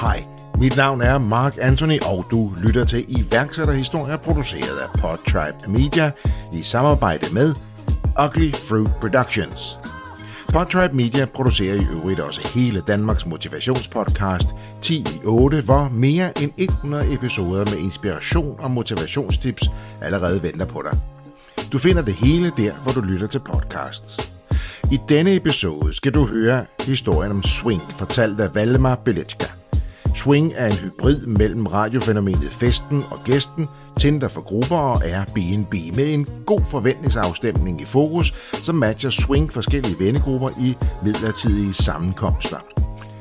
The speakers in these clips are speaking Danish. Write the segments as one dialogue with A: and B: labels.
A: Hej, mit navn er Mark Anthony, og du lytter til iværksætterhistorier produceret af Podtribe Media i samarbejde med Ugly Fruit Productions. Podtribe Media producerer i øvrigt også hele Danmarks motivationspodcast 10 i 8, hvor mere end 100 episoder med inspiration og motivationstips allerede venter på dig. Du finder det hele der, hvor du lytter til podcasts. I denne episode skal du høre historien om Swing, fortalt af Valdemar Belitschka. Swing er en hybrid mellem radiofænomenet Festen og Gæsten, Tinder for grupper og Airbnb med en god forventningsafstemning i fokus, som matcher Swing forskellige vennegrupper i midlertidige sammenkomster.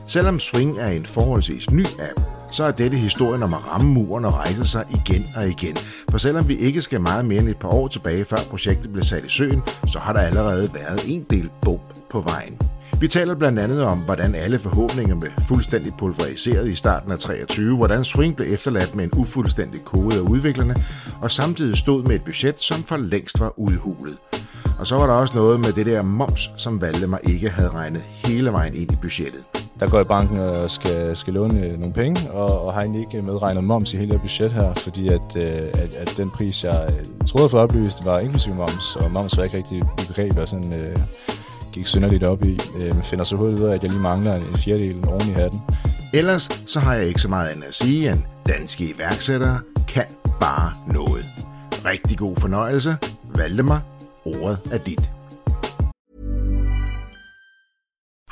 A: Selvom Swing er en forholdsvis ny app, så er dette historien om at ramme muren og rejse sig igen og igen. For selvom vi ikke skal meget mere end et par år tilbage, før projektet blev sat i søen, så har der allerede været en del bump på vejen. Vi taler blandt andet om, hvordan alle forhåbninger blev fuldstændig pulveriseret i starten af 23, hvordan Swing blev efterladt med en ufuldstændig kode af udviklerne, og samtidig stod med et budget, som for længst var udhulet. Og så var der også noget med det der moms, som Valdemar ikke havde regnet hele vejen ind i budgettet.
B: Der går i banken og skal, skal låne øh, nogle penge, og, og har egentlig ikke medregnet moms i hele det budget her, fordi at, øh, at, at den pris, jeg øh, troede for oplyst, var inklusiv moms, og moms var ikke rigtig begreb, og sådan øh, gik synderligt op i. Øh, men finder så hurtigt ud af, at jeg lige mangler en fjerdedel oven i hatten.
A: Ellers så har jeg ikke så meget andet at sige, end danske iværksættere kan bare noget. Rigtig god fornøjelse. Valdemar, ordet er dit.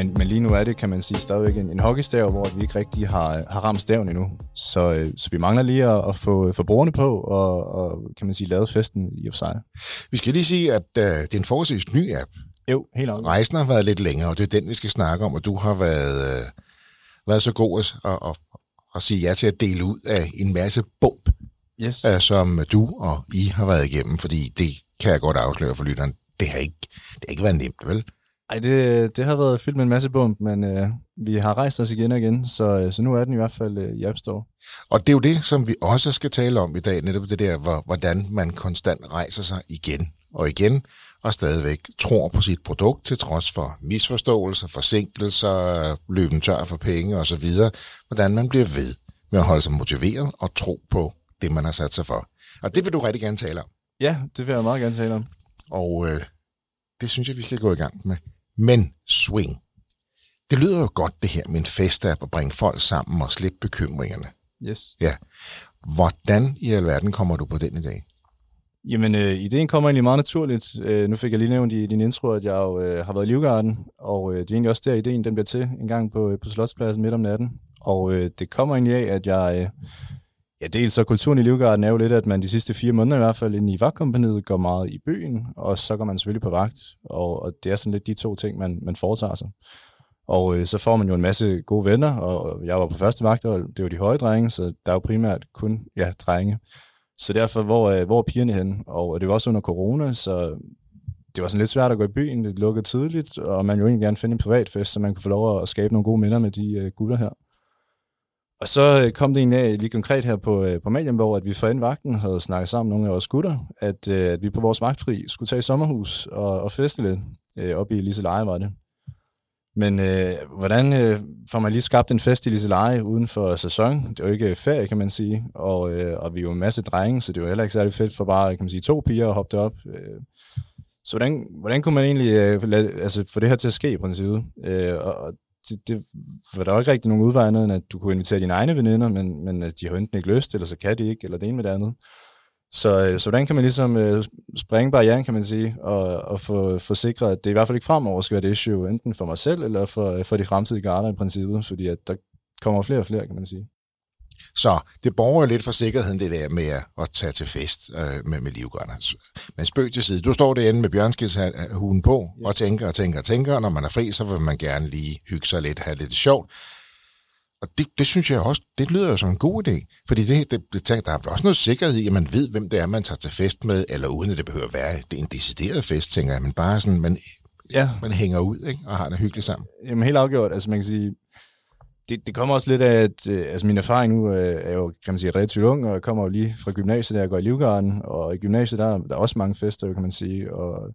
B: Men, men lige nu er det, kan man sige, stadigvæk en, en hockeystav, hvor vi ikke rigtig har, har ramt staven endnu. Så, øh, så vi mangler lige at, at få, få brugerne på, og, og kan man sige, lavet festen i og for sig.
A: Vi skal lige sige, at uh, det er en forholdsvis ny app.
B: Jo, helt nok.
A: Rejsen har været lidt længere, og det er den, vi skal snakke om, og du har været, uh, været så god at, at, at, at sige ja til at dele ud af en masse bump,
B: Yes.
A: uh, som du og I har været igennem, fordi det kan jeg godt afsløre for lytteren. Det har ikke, det har ikke været nemt, vel?
B: Ej, det, det har været fyldt med en masse bump, men øh, vi har rejst os igen og igen, så, øh, så nu er den i hvert fald øh, i App Store.
A: Og det er jo det, som vi også skal tale om i dag, netop det der, hvor, hvordan man konstant rejser sig igen og igen, og stadigvæk tror på sit produkt, til trods for misforståelser, forsinkelser, løben tør for penge osv., hvordan man bliver ved med at holde sig motiveret og tro på det, man har sat sig for. Og det vil du rigtig gerne tale om.
B: Ja, det vil jeg meget gerne tale om.
A: Og øh, det synes jeg, vi skal gå i gang med. Men swing. Det lyder jo godt, det her med en festapp at bringe folk sammen og slippe bekymringerne.
B: Yes.
A: Ja. Hvordan i alverden kommer du på den i dag?
B: Jamen, øh, ideen kommer egentlig meget naturligt. Øh, nu fik jeg lige nævnt i din intro, at jeg jo øh, har været i Livgarden, og øh, det er egentlig også der, ideen den bliver til en gang på, på Slotspladsen midt om natten. Og øh, det kommer egentlig af, at jeg... Øh, ja, dels så kulturen i Livgarden er jo lidt, at man de sidste fire måneder i hvert fald inde i vagtkompaniet går meget i byen, og så går man selvfølgelig på vagt. Og, og det er sådan lidt de to ting, man, man foretager sig. Og øh, så får man jo en masse gode venner, og jeg var på første vagt, og det var de høje drenge, så der er jo primært kun ja, drenge. Så derfor, hvor, øh, hvor er pigerne henne? Og det var også under corona, så det var sådan lidt svært at gå i byen. Det lukkede tidligt, og man jo egentlig gerne finde en privat fest, så man kunne få lov at skabe nogle gode minder med de øh, gutter her. Og så øh, kom det egentlig af lige konkret her på, øh, på Malienborg, at vi for inden vagten havde snakket sammen nogle af vores gutter, at, at vi på vores vagtfri skulle tage i sommerhus og, og feste lidt. Øh, oppe i Liseleje var det. Men øh, hvordan øh, får man lige skabt en fest i Liseleje uden for sæson? Det er jo ikke ferie, kan man sige. Og, øh, og vi er jo en masse drenge, så det er jo heller ikke særlig fedt for bare kan man sige, to piger at hoppe op. Øh, så hvordan, hvordan kunne man egentlig øh, lade, altså, få det her til at ske i princippet? Øh, og, og det, det var der jo ikke rigtig nogen udvej andet, end at du kunne invitere dine egne veninder, men, men øh, de har enten ikke lyst, eller så kan de ikke, eller det ene med det andet. Så, øh, så hvordan kan man ligesom øh, springe barrieren, kan man sige, og, og få, få sikret, at det i hvert fald ikke fremover skal være et issue, enten for mig selv, eller for, øh, for de fremtidige garder i princippet, fordi at der kommer flere og flere, kan man sige.
A: Så det borger lidt for sikkerheden, det der med at, tage til fest øh, med, med livgårderne. Men spøg til side. Du står derinde med bjørnskidshuen på yes. og tænker og tænker og tænker. Og når man er fri, så vil man gerne lige hygge sig lidt, have lidt sjovt. Og det, det synes jeg også, det lyder jo som en god idé. Fordi det, det, det, der er også noget sikkerhed i, at man ved, hvem det er, man tager til fest med, eller uden at det behøver at være det er en decideret fest, tænker jeg, men bare sådan, man, ja. man hænger ud ikke? og har det hyggeligt sammen.
B: Jamen helt afgjort. Altså man kan sige, det, det kommer også lidt af, at øh, altså min erfaring nu øh, er jo, kan man sige, relativt ung, og jeg kommer jo lige fra gymnasiet, der jeg går i Livgarden, og i gymnasiet, der, der er også mange fester, kan man sige, og øh,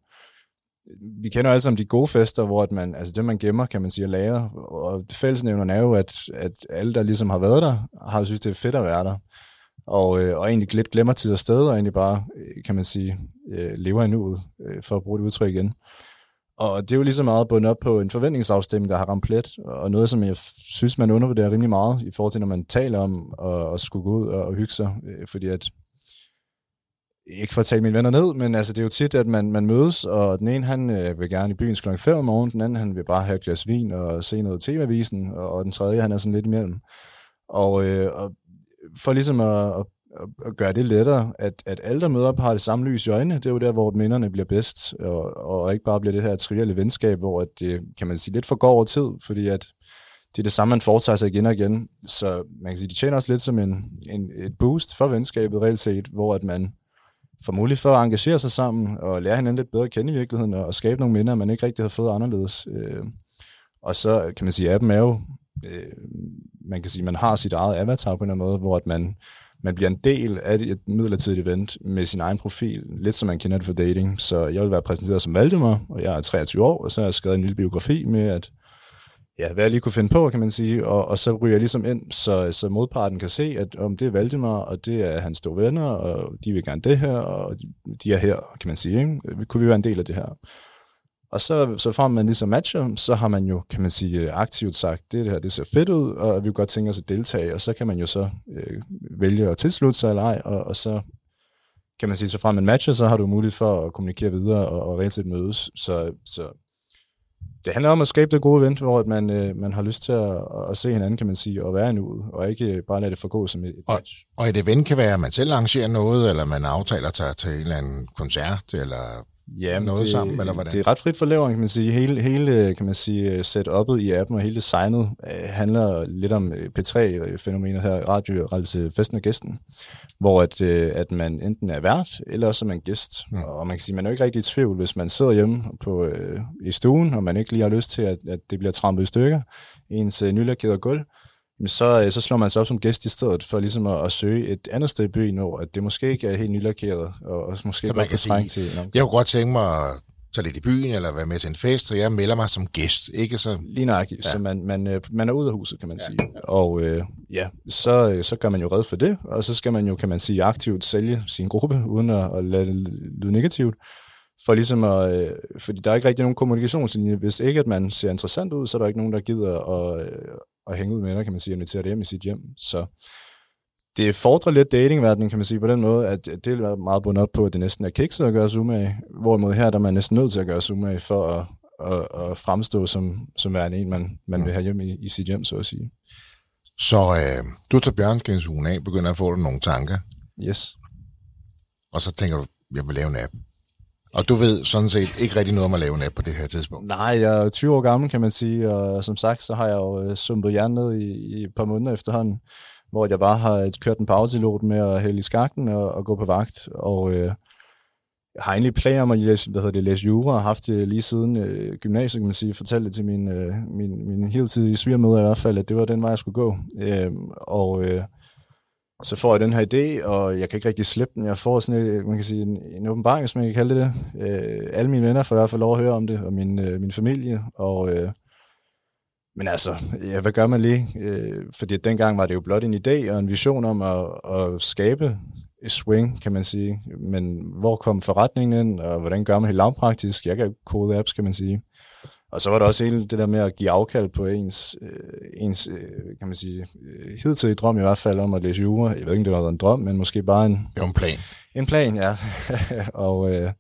B: vi kender jo alle sammen de gode fester, hvor at man, altså det, man gemmer, kan man sige, at lære. Og fællesnævneren er jo, at, at alle, der ligesom har været der, har jo synes, det er fedt at være der. Og, øh, og egentlig lidt glemmer tid og sted, og egentlig bare, øh, kan man sige, øh, lever i nuet, øh, for at bruge det udtryk igen. Og det er jo lige så meget bundet op på en forventningsafstemning, der har ramt plet, og noget, som jeg synes, man undervurderer rimelig meget, i forhold til, når man taler om at, at skulle gå ud og, og hygge sig, øh, fordi at ikke for at tale mine venner ned, men altså, det er jo tit, at man, man mødes, og den ene, han øh, vil gerne i byen kl. 5 om morgenen, den anden, han vil bare have et glas vin og se noget tv-avisen, og, og den tredje, han er sådan lidt imellem. Og, øh, og for ligesom at, at, at gøre det lettere, at, at alle, der møder op, har det samme lys i øjnene, det er jo der, hvor minderne bliver bedst, og, og ikke bare bliver det her trivielle venskab, hvor at det, kan man sige, lidt for går over tid, fordi at det er det samme, man foretager sig igen og igen. Så man kan sige, de tjener også lidt som en, en, et boost for venskabet reelt set, hvor at man får mulighed for at engagere sig sammen og lære hinanden lidt bedre at kende i virkeligheden og, skabe nogle minder, man ikke rigtig har fået anderledes. Øh, og så kan man sige, at appen er jo, øh, man kan sige, man har sit eget avatar på en eller anden måde, hvor at man, man bliver en del af et midlertidigt event med sin egen profil, lidt som man kender det for dating. Så jeg vil være præsenteret som Valdemar, og jeg er 23 år, og så har jeg skrevet en lille biografi med, at ja, hvad jeg lige kunne finde på, kan man sige, og, og så ryger jeg ligesom ind, så, så modparten kan se, at om det er Valdemar, og det er hans store venner, og de vil gerne det her, og de er her, kan man sige. Ikke? Kunne vi være en del af det her? Og så, så frem man ligesom matcher, så har man jo, kan man sige, aktivt sagt, det her, det ser fedt ud, og vi vil godt tænke os at deltage, og så kan man jo så øh, vælge at tilslutte sig eller ej, og, og så kan man sige, så frem man matcher, så har du mulighed for at kommunikere videre og, og rent set mødes. Så, så det handler om at skabe det gode event, hvor man, øh, man har lyst til at, at se hinanden, kan man sige, og være nu, og ikke bare lade det forgå som et
A: og, match. Og et event kan være, at man selv arrangerer noget, eller man aftaler sig til en eller anden koncert, eller ja, noget det, sammen, eller hvordan?
B: Det er ret frit for leveren, kan man sige. Hele, hele kan man sige, setup'et i appen og hele designet øh, handler lidt om øh, P3-fænomenet her, radio, altså festen og gæsten, hvor at, øh, at man enten er vært, eller også er man gæst. Ja. Og man kan sige, man er jo ikke rigtig i tvivl, hvis man sidder hjemme på, øh, i stuen, og man ikke lige har lyst til, at, at det bliver trampet i stykker, ens øh, nylakeret gulv, så, øh, så slår man sig op som gæst i stedet, for ligesom at, at søge et andet sted i byen, hvor at det måske ikke er helt nylakeret, og, og måske
A: så man kan sige, til jeg kunne godt tænke mig at tage lidt i byen, eller være med til en fest, så jeg melder mig som gæst, ikke så...
B: Lige nøjagtigt, ja. så man, man, øh, man er ude af huset, kan man ja, sige. Og øh, ja, så, øh, så gør man jo red for det, og så skal man jo, kan man sige, aktivt sælge sin gruppe, uden at, at lade det lyde negativt for ligesom at, øh, fordi der er ikke rigtig nogen kommunikationslinje. Hvis ikke at man ser interessant ud, så er der ikke nogen, der gider at, at hænge ud med dig, kan man sige, og invitere det hjem i sit hjem. Så det fordrer lidt datingverdenen, kan man sige, på den måde, at det er meget bundet op på, at det næsten er kikset at gøre sig umage, hvorimod her der er man næsten nødt til at gøre sig umage for at, at, at fremstå som, som værende en, man, man vil have hjem i, i sit hjem, så at sige.
A: Så øh, du tager bjørnskænsugen af, begynder at få dig nogle tanker.
B: Yes.
A: Og så tænker du, jeg vil lave en app. Og du ved sådan set ikke rigtig noget om at lave en app på det her tidspunkt?
B: Nej, jeg er 20 år gammel, kan man sige, og som sagt, så har jeg jo øh, sumpet jern ned i, i et par måneder efterhånden, hvor jeg bare har kørt en pauselot med at hælde i skakten og, og gå på vagt, og øh, jeg har egentlig planer om at læse, hvad hedder det, læse jura, og har haft det lige siden øh, gymnasiet, kan man sige, fortalte det til min, øh, min, min helt tidige svigermøder i hvert fald, at det var den vej, jeg skulle gå. Øh, og øh, så får jeg den her idé, og jeg kan ikke rigtig slippe den. Jeg får sådan en, man kan sige, en, en åbenbaring, hvis man kan kalde det det. Øh, alle mine venner får i hvert fald lov at høre om det, og min, øh, min familie. Og, øh, men altså, ja, hvad gør man lige? Øh, fordi dengang var det jo blot en idé og en vision om at, at skabe et swing, kan man sige. Men hvor kom forretningen ind, og hvordan gør man helt lavpraktisk? Jeg kan kode apps, kan man sige. Og så var der også hele det der med at give afkald på ens, øh, ens øh, kan man sige, øh, hidtidige drøm i hvert fald om at læse jura. Jeg ved ikke, om det var en drøm, men måske bare en...
A: En plan.
B: En plan, ja. og, øh,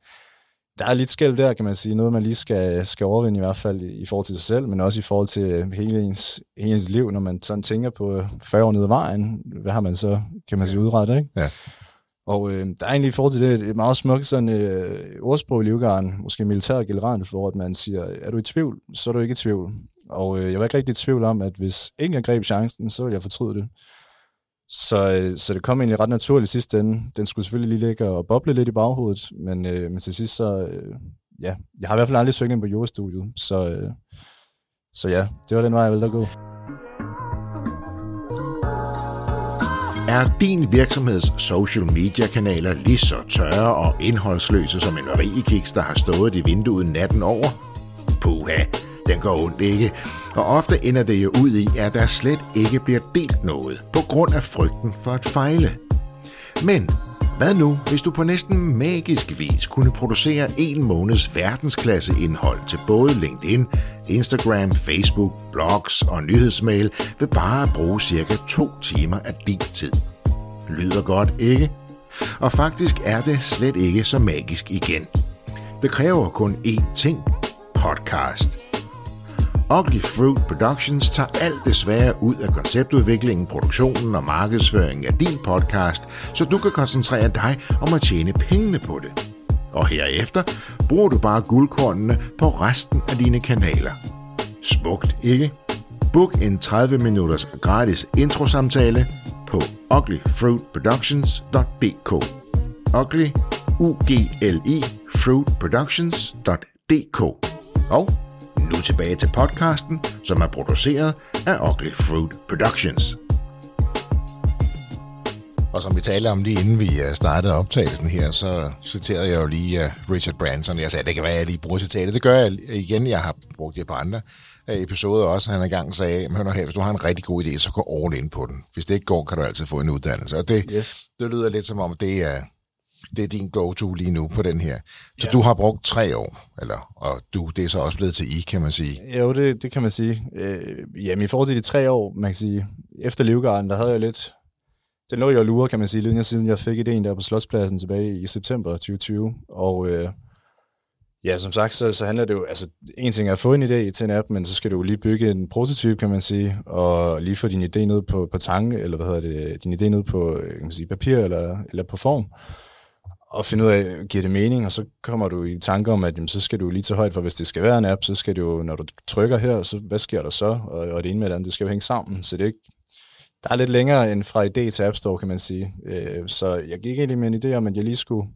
B: der er lidt skæld der, kan man sige. Noget, man lige skal, skal overvinde i hvert fald i, i forhold til sig selv, men også i forhold til hele ens, hele ens liv, når man sådan tænker på 40 år nede vejen. Hvad har man så, kan man sige, udrettet, ikke?
A: Ja.
B: Og øh, der er egentlig i forhold til det et meget smukt sådan, øh, ordsprog i Livgarden, måske militær generelt, hvor at man siger, er du i tvivl, så er du ikke i tvivl. Og øh, jeg var ikke rigtig i tvivl om, at hvis ikke jeg greb chancen, så ville jeg fortryde det. Så, øh, så det kom egentlig ret naturligt sidste ende. Den skulle selvfølgelig lige ligge og boble lidt i baghovedet, men, øh, men til sidst så, øh, ja, jeg har i hvert fald aldrig søgt ind på jordstudiet, så, øh, så ja, det var den vej, jeg ville gå.
A: Er din virksomheds social media kanaler lige så tørre og indholdsløse som en riekiks, der har stået i vinduet natten over? Puha, den går ondt ikke. Og ofte ender det jo ud i, at der slet ikke bliver delt noget, på grund af frygten for at fejle. Men hvad nu, hvis du på næsten magisk vis kunne producere en måneds verdensklasse indhold til både LinkedIn, Instagram, Facebook, blogs og nyhedsmail ved bare at bruge cirka to timer af din tid? Lyder godt, ikke? Og faktisk er det slet ikke så magisk igen. Det kræver kun én ting. Podcast. Ugly Fruit Productions tager alt det svære ud af konceptudviklingen, produktionen og markedsføringen af din podcast, så du kan koncentrere dig om at tjene pengene på det. Og herefter bruger du bare guldkornene på resten af dine kanaler. Smukt, ikke? Book en 30 minutters gratis introsamtale på uglyfruitproductions.dk Ugly, u g l i fruitproductions.dk Og nu tilbage til podcasten, som er produceret af Ugly Fruit Productions. Og som vi talte om lige inden vi øh, startede optagelsen her, så citerede jeg jo lige uh, Richard Branson. Jeg sagde, det kan være, at jeg lige bruger citatet. Det gør jeg igen. Jeg har brugt det på andre uh, episoder også. Han engang sagde, men her, hvis du har en rigtig god idé, så gå all in på den. Hvis det ikke går, kan du altid få en uddannelse. Og det, yes. det lyder lidt som om, det er, det er din go-to lige nu på den her. Så ja. du har brugt tre år, eller, og du, det er så også blevet til I, kan man sige.
B: Jo, det, det kan man sige. Øh, jamen, i forhold til de tre år, man kan sige, efter Livgarden, der havde jeg lidt den lå jeg og lurer, kan man sige, lige siden jeg fik idéen der på Slotspladsen tilbage i september 2020. Og øh, ja, som sagt, så, så handler det jo, altså en ting er at få en idé til en app, men så skal du jo lige bygge en prototype, kan man sige, og lige få din idé ned på, på tanke, eller hvad hedder det, din idé ned på kan man sige, papir eller, eller på form, og finde ud af, giver det mening, og så kommer du i tanke om, at jamen, så skal du lige tage højt for, hvis det skal være en app, så skal du, når du trykker her, så hvad sker der så? Og, og det ene med det andet, det skal jo hænge sammen, så det er ikke der er lidt længere end fra idé til App Store, kan man sige. Øh, så jeg gik egentlig med en idé om, at jeg lige skulle...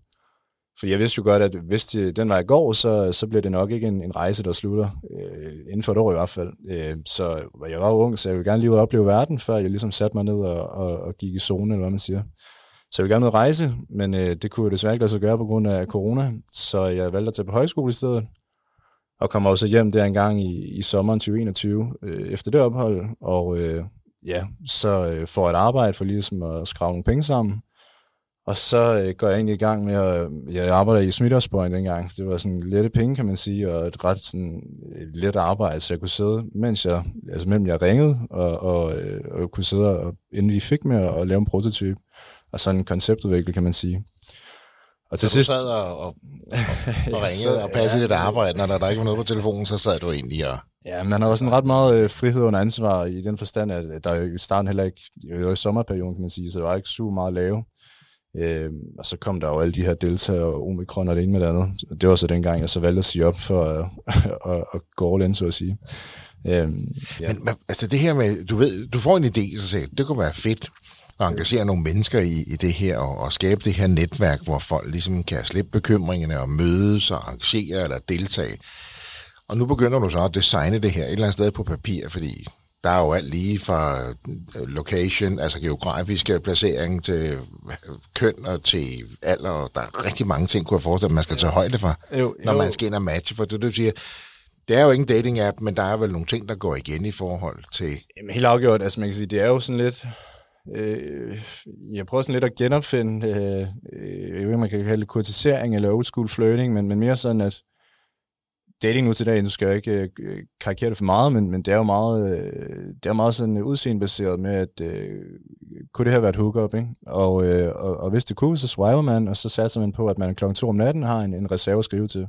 B: For jeg vidste jo godt, at hvis det, den vej går, så, så bliver det nok ikke en, en rejse, der slutter. Øh, inden for et år i hvert fald. Øh, så jeg var ung, så jeg ville gerne lige ud og opleve verden, før jeg ligesom satte mig ned og, og, og gik i zone, eller hvad man siger. Så jeg ville gerne ud rejse, men øh, det kunne jeg desværre ikke lade sig gøre på grund af corona. Så jeg valgte at tage på højskole i stedet, og kom også hjem der en gang i, i sommeren 2021 øh, efter det ophold, og øh, ja, så øh, får et arbejde for ligesom at skrave nogle penge sammen. Og så øh, går jeg egentlig i gang med at, jeg arbejder i Smitterspoint dengang, det var sådan lette penge, kan man sige, og et ret sådan, et let arbejde, så jeg kunne sidde, mens jeg, altså mellem jeg ringede, og, og, øh, og kunne sidde, og, inden vi fik med at, at lave en prototype, og sådan en konceptudvikling, kan man sige.
A: Og til så sidst... du sad og, og, og, og ringede og passede ja, dit arbejde, når der, der ikke var noget på telefonen, så sad du egentlig og...
B: Ja, man har også en ret meget øh, frihed under ansvar i den forstand, at der i starten heller ikke, det var i sommerperioden, kan man sige, så det var ikke super meget lave. Øh, og så kom der jo alle de her Delta og Omikron og det ene med det andet. Det var så dengang, jeg så valgte at sige op for at, at, at gå all in, så at sige.
A: Øhm, ja. men, men altså det her med, du ved, du får en idé, så siger det kunne være fedt, at engagere nogle mennesker i, i det her, og, og skabe det her netværk, hvor folk ligesom kan slippe bekymringerne og mødes og arrangere eller deltage. Og nu begynder du så at designe det her et eller andet sted på papir, fordi der er jo alt lige fra øh, location, altså geografiske placering til køn og til alder. Der er rigtig mange ting, kunne jeg forestille, at man skal tage højde for, jo, jo. når man skal ind og matche. For det, du siger, det er jo ikke en dating-app, men der er vel nogle ting, der går igen i forhold til...
B: Jamen, helt afgjort. Altså, man kan sige, det er jo sådan lidt Øh, jeg prøver sådan lidt at genopfinde, øh, øh jeg ved ikke, man kan kalde det kurtisering eller old school flirting, men, men mere sådan, at dating nu til dag, nu skal jeg ikke øh, karikere det for meget, men, men det er jo meget, øh, det er meget sådan udseendebaseret med, at øh, kunne det her være et hookup, ikke? Og, øh, og, og hvis det kunne, så swiper man, og så satser man på, at man klokken to om natten har en, en reserve at skrive til.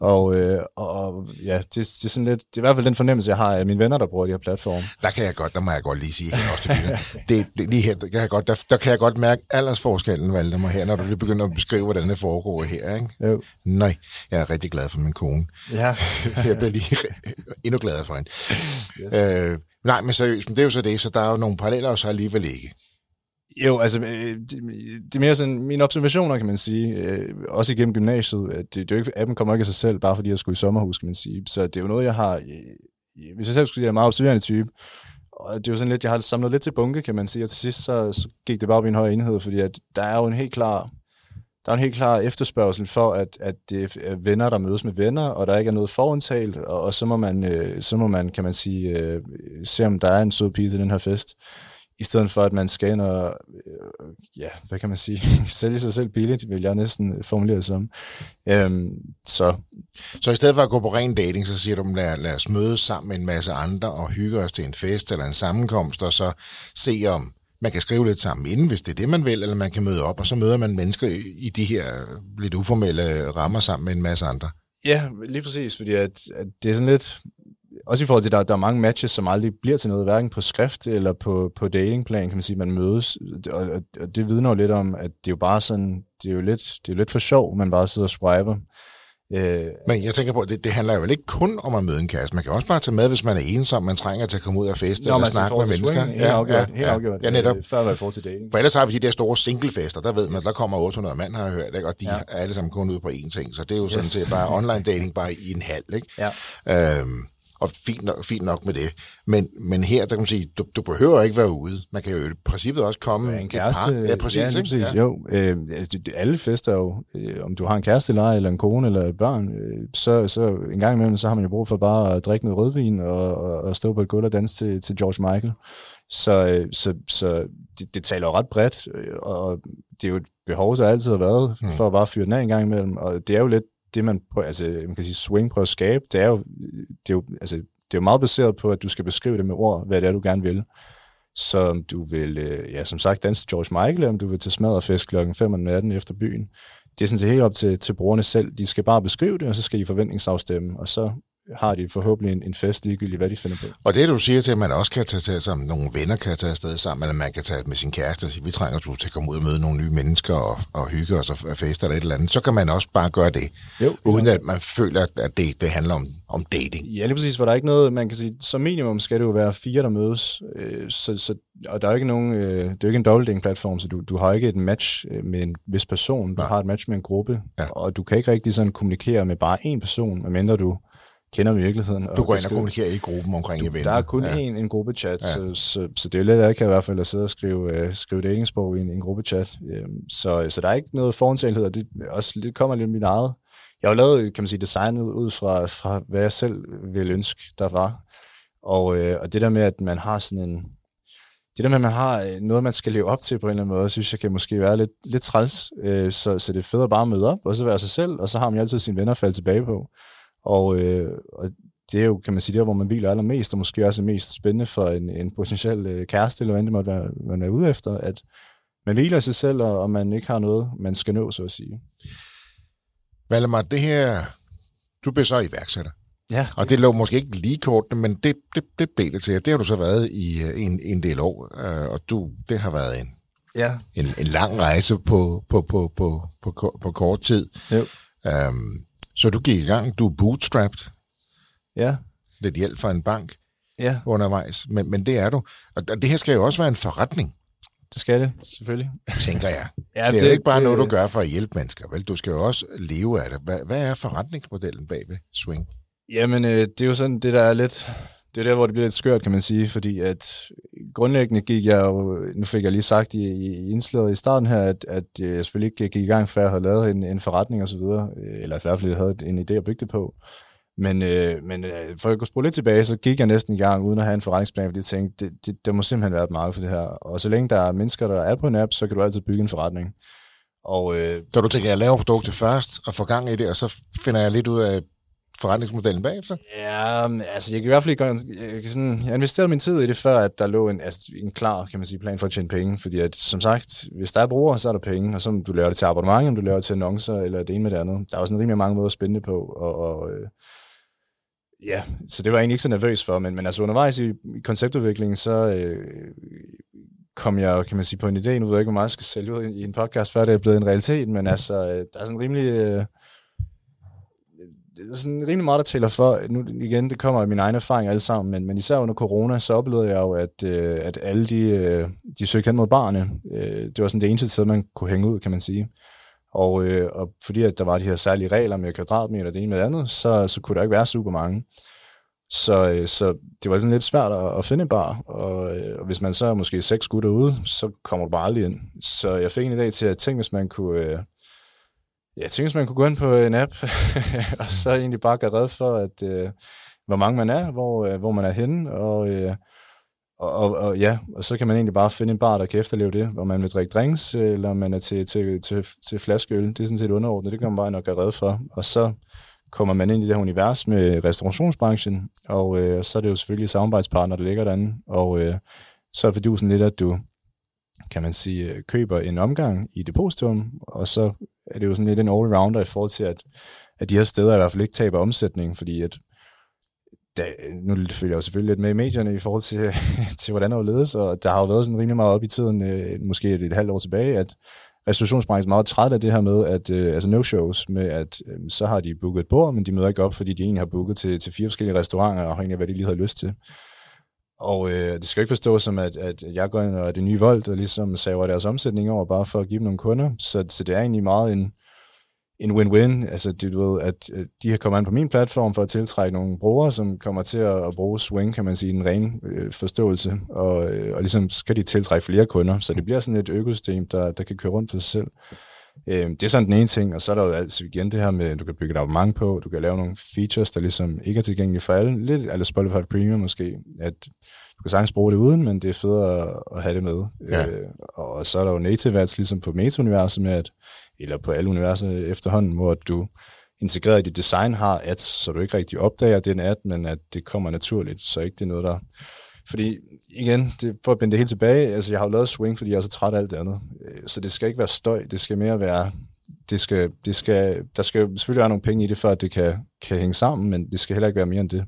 B: Og, øh, og ja, det, det, er sådan lidt, det er i hvert fald den fornemmelse, jeg har af mine venner, der bruger de her platforme.
A: Der kan jeg godt, der må jeg godt lige sige her også til det, det, lige her, der kan, jeg godt, der, der kan jeg godt mærke aldersforskellen, Valdemar, her, når du lige begynder at beskrive, hvordan det foregår her. Ikke?
B: Jo.
A: Nej, jeg er rigtig glad for min kone.
B: Ja.
A: jeg bliver lige endnu gladere for hende. Yes. Øh, nej, men seriøst, men det er jo så det, så der er jo nogle paralleller, og så alligevel ikke.
B: Jo, altså, øh, det, er mere sådan mine observationer, kan man sige, øh, også igennem gymnasiet. At det, det er jo ikke, appen kommer ikke af sig selv, bare fordi jeg skulle i sommerhus, kan man sige. Så det er jo noget, jeg har, øh, hvis jeg selv skulle sige, jeg er en meget observerende type, og det er jo sådan lidt, jeg har samlet lidt til bunke, kan man sige, og til sidst så, så gik det bare op i en høj enhed, fordi at der er jo en helt klar, der er en helt klar efterspørgsel for, at, at det er venner, der mødes med venner, og der ikke er noget forundtalt, og, og så, må man, øh, så må man, kan man sige, øh, se om der er en sød pige til den her fest i stedet for at man skal ind og, øh, ja, hvad kan man sige, sælge sig selv billigt, vil jeg næsten formulere det som. Øhm, så.
A: så i stedet for at gå på ren dating, så siger du, lad, lad os mødes sammen med en masse andre og hygge os til en fest eller en sammenkomst, og så se om man kan skrive lidt sammen inden, hvis det er det, man vil, eller man kan møde op, og så møder man mennesker i de her lidt uformelle rammer sammen med en masse andre.
B: Ja, lige præcis, fordi at, at det er sådan lidt, også i forhold til, at der, der er mange matches, som aldrig bliver til noget, hverken på skrift eller på, på datingplan, kan man sige, man mødes, og, og det vidner jo lidt om, at det er jo bare sådan, det er jo lidt, det er jo lidt for sjov, man bare sidder og swiper.
A: Øh, Men jeg tænker på, det, det handler jo ikke kun om at møde en kæreste. Man kan også bare tage med, hvis man er ensom, man trænger til at komme ud og feste
B: Nå,
A: eller snakke med mennesker.
B: Helt ja, afgjort, ja, helt afgjort.
A: Ja, netop. Øh,
B: før var forhold til dating.
A: For ellers har vi de der store singlefester, der ved man, der kommer 800 mand, har jeg hørt, ikke? og de ja. er alle sammen kun ude på én ting. Så det er jo yes. sådan set bare online dating, bare i en halv. Ikke? Ja. Øhm, og fint nok, fint nok med det. Men, men her, der kan man sige, du, du behøver ikke være ude. Man kan jo i princippet også komme
B: ja, en kæreste.
A: Ja, præcis. Ja,
B: præcis. Ja. Jo, øh, altså, alle fester jo, øh, om du har en kæreste eller eller en kone eller et børn, øh, så, så en gang imellem, så har man jo brug for bare at drikke noget rødvin og, og, og stå på et gulv og danse til, til George Michael. Så, øh, så, så det, det taler jo ret bredt, øh, og det er jo et behov, der altid har været, hmm. for at bare fyre den af en gang imellem. Og det er jo lidt det, man prøver, altså, øh, man kan sige, swing prøver at skabe, det er jo, øh, det er jo, altså, det er jo meget baseret på, at du skal beskrive det med ord, hvad det er, du gerne vil. Så om du vil, øh, ja, som sagt, danse George Michael, eller om du vil til smadrefest klokken 5 om natten efter byen. Det er sådan set helt op til, til brugerne selv. De skal bare beskrive det, og så skal I forventningsafstemme, og så har de forhåbentlig en, en fest ligegyldigt, hvad de finder på.
A: Og det, du siger til, at man også kan tage til, som nogle venner kan tage afsted sammen, eller man kan tage med sin kæreste og sige, vi trænger du til at komme ud og møde nogle nye mennesker og, og hygge os og feste eller et eller andet, så kan man også bare gøre det, jo, uden at man føler, at det, det handler om, om dating.
B: Ja, lige præcis, for der er ikke noget, man kan sige, som minimum skal det jo være fire, der mødes, øh, så, så, og der er ikke nogen, øh, det er jo ikke en dobbeltdating platform, så du, du har ikke et match øh, med en vis person, du Nej. har et match med en gruppe, ja. og du kan ikke rigtig sådan kommunikere med bare en person, medmindre du kender virkeligheden.
A: Du går ind og kommunikerer i gruppen omkring
B: eventet. Der er kun ja. en, en gruppechat, ja. så, så, så det er jo lidt ikke i hvert fald at sidde og skrive, uh, skrive datingsprog i en, en gruppechat. Um, så, så der er ikke noget forudtagelighed, og det, også, det kommer lidt mit eget. Jeg har jo lavet, kan man sige, designet ud fra, fra hvad jeg selv ville ønske, der var. Og, uh, og det der med, at man har sådan en, det der med, at man har øh, noget, man skal leve op til på en eller anden måde, synes jeg kan måske være lidt, lidt træls. Uh, så, så det er fedt at bare møde op, og så være sig selv, og så har man altid sine venner at falde tilbage på. Og, øh, og det er jo, kan man sige, der, hvor man hviler allermest, og måske også er mest spændende for en, en potentiel øh, kæreste, eller hvad det måtte være, man er ude efter, at man hviler sig selv, og, og man ikke har noget, man skal nå, så at sige.
A: Valdemar, det her, du bliver så iværksætter.
B: Ja.
A: Og det lå måske ikke lige kort, men det, det, det blev det til. Det har du så været i øh, en, en del år, øh, og du, det har været en,
B: ja.
A: en, en lang rejse på, på, på, på, på, på kort tid.
B: Jo.
A: Um, så du gik i gang, du er bootstrapped.
B: Ja.
A: Lidt hjælp fra en bank
B: ja.
A: undervejs, men, men det er du. Og det her skal jo også være en forretning.
B: Det skal det, selvfølgelig.
A: Tænker jeg. ja, det er det, ikke bare det, noget, du gør for at hjælpe mennesker, vel? Du skal jo også leve af det. Hvad, hvad er forretningsmodellen bag ved Swing?
B: Jamen, øh, det er jo sådan, det der er lidt det er der, hvor det bliver lidt skørt, kan man sige, fordi at grundlæggende gik jeg jo, nu fik jeg lige sagt i, i indslaget i starten her, at, at øh, jeg selvfølgelig ikke gik i gang, før jeg havde lavet en, en forretning og så videre, øh, eller i hvert fald havde en idé at bygge det på. Men, øh, men øh, for at kunne spole lidt tilbage, så gik jeg næsten i gang uden at have en forretningsplan, fordi jeg tænkte, det, det, der må simpelthen være et marked for det her. Og så længe der er mennesker, der er på en app, så kan du altid bygge en forretning.
A: Og, øh, så du tænker, jeg laver produktet først og får gang i det, og så finder jeg lidt ud af, forretningsmodellen bagefter?
B: Ja, altså jeg kan i hvert fald ikke, jeg, kan sådan, jeg investerede min tid i det, før at der lå en, altså, en klar kan man sige, plan for at tjene penge, fordi at, som sagt, hvis der er brugere, så er der penge, og så om du laver det til abonnement, om du laver det til annoncer, eller det ene med det andet. Der er også en rimelig mange måder at spænde på, og, og øh, ja, så det var jeg egentlig ikke så nervøs for, men, men altså undervejs i, i konceptudviklingen, så øh, kom jeg, kan man sige, på en idé, nu ved jeg ikke, hvor meget jeg skal sælge ud i en podcast, før det er blevet en realitet, men altså, øh, der er sådan rimelig... Øh, det er sådan rimelig meget, der taler for. Nu igen, det kommer af min egen erfaring alle sammen, men, men især under corona, så oplevede jeg jo, at, øh, at alle de, øh, de søgte hen mod barne. Øh, det var sådan det eneste sted, man kunne hænge ud, kan man sige. Og, øh, og fordi at der var de her særlige regler med kvadratmeter, det ene med det andet, så, så kunne der ikke være super mange. Så, øh, så det var sådan lidt svært at, at finde en bar, og, øh, og hvis man så er måske seks gutter ude, så kommer du bare aldrig ind. Så jeg fik en idé til at tænke, hvis man kunne... Øh, jeg synes, man kunne gå ind på en app, og så egentlig bare gøre red for, at øh, hvor mange man er, hvor, øh, hvor man er henne, og, øh, og, og, og, ja, og så kan man egentlig bare finde en bar, der kan efterleve det, hvor man vil drikke drinks, eller man er til, til, til, til flaskeøl. Det er sådan set underordnet, det kan man bare nok gøre red for. Og så kommer man ind i det her univers med restaurationsbranchen, og øh, så er det jo selvfølgelig samarbejdspartner, der ligger derinde, og øh, så er det lidt, at du, kan man sige, øh, køber en omgang i depositum, og så er det jo sådan lidt en all-rounder i forhold til, at, at de her steder i hvert fald ikke taber omsætning, fordi at da, nu følger jeg jo selvfølgelig lidt med i medierne i forhold til, til hvordan det var ledes, og der har jo været sådan rimelig meget op i tiden, øh, måske et, et halvt år tilbage, at restaurationsbranchen er meget træt af det her med, at øh, altså no-shows, med at øh, så har de booket et bord, men de møder ikke op, fordi de egentlig har booket til, til fire forskellige restauranter, og har egentlig hvad de lige har lyst til. Og øh, det skal ikke forstås som, at, at jeg går ind og det nye vold, og ligesom saver deres omsætning over, bare for at give dem nogle kunder. Så, så det er egentlig meget en, en win-win. Altså, det, du ved, at de har kommet an på min platform for at tiltrække nogle brugere, som kommer til at, at bruge Swing, kan man sige, en ren øh, forståelse, og, øh, og ligesom skal de tiltrække flere kunder. Så det bliver sådan et økosystem, der, der kan køre rundt for sig selv. Øh, det er sådan den ene ting, og så er der jo altså igen det her med, at du kan bygge et abonnement på, du kan lave nogle features, der ligesom ikke er tilgængelige for alle, lidt eller Spotify Premium måske, at du kan sagtens bruge det uden, men det er federe at have det med. Ja. Øh, og så er der jo native ads, ligesom på Meta-universet med, at, eller på alle universer efterhånden, hvor du integreret i dit design har ads, så du ikke rigtig opdager, at det er en ad, men at det kommer naturligt, så ikke det er noget, der fordi igen, det, for at binde det helt tilbage, altså jeg har jo lavet swing, fordi jeg er så træt af alt det andet. Øh, så det skal ikke være støj, det skal mere være, det skal, det skal, der skal selvfølgelig være nogle penge i det, for at det kan, kan hænge sammen, men det skal heller ikke være mere end det.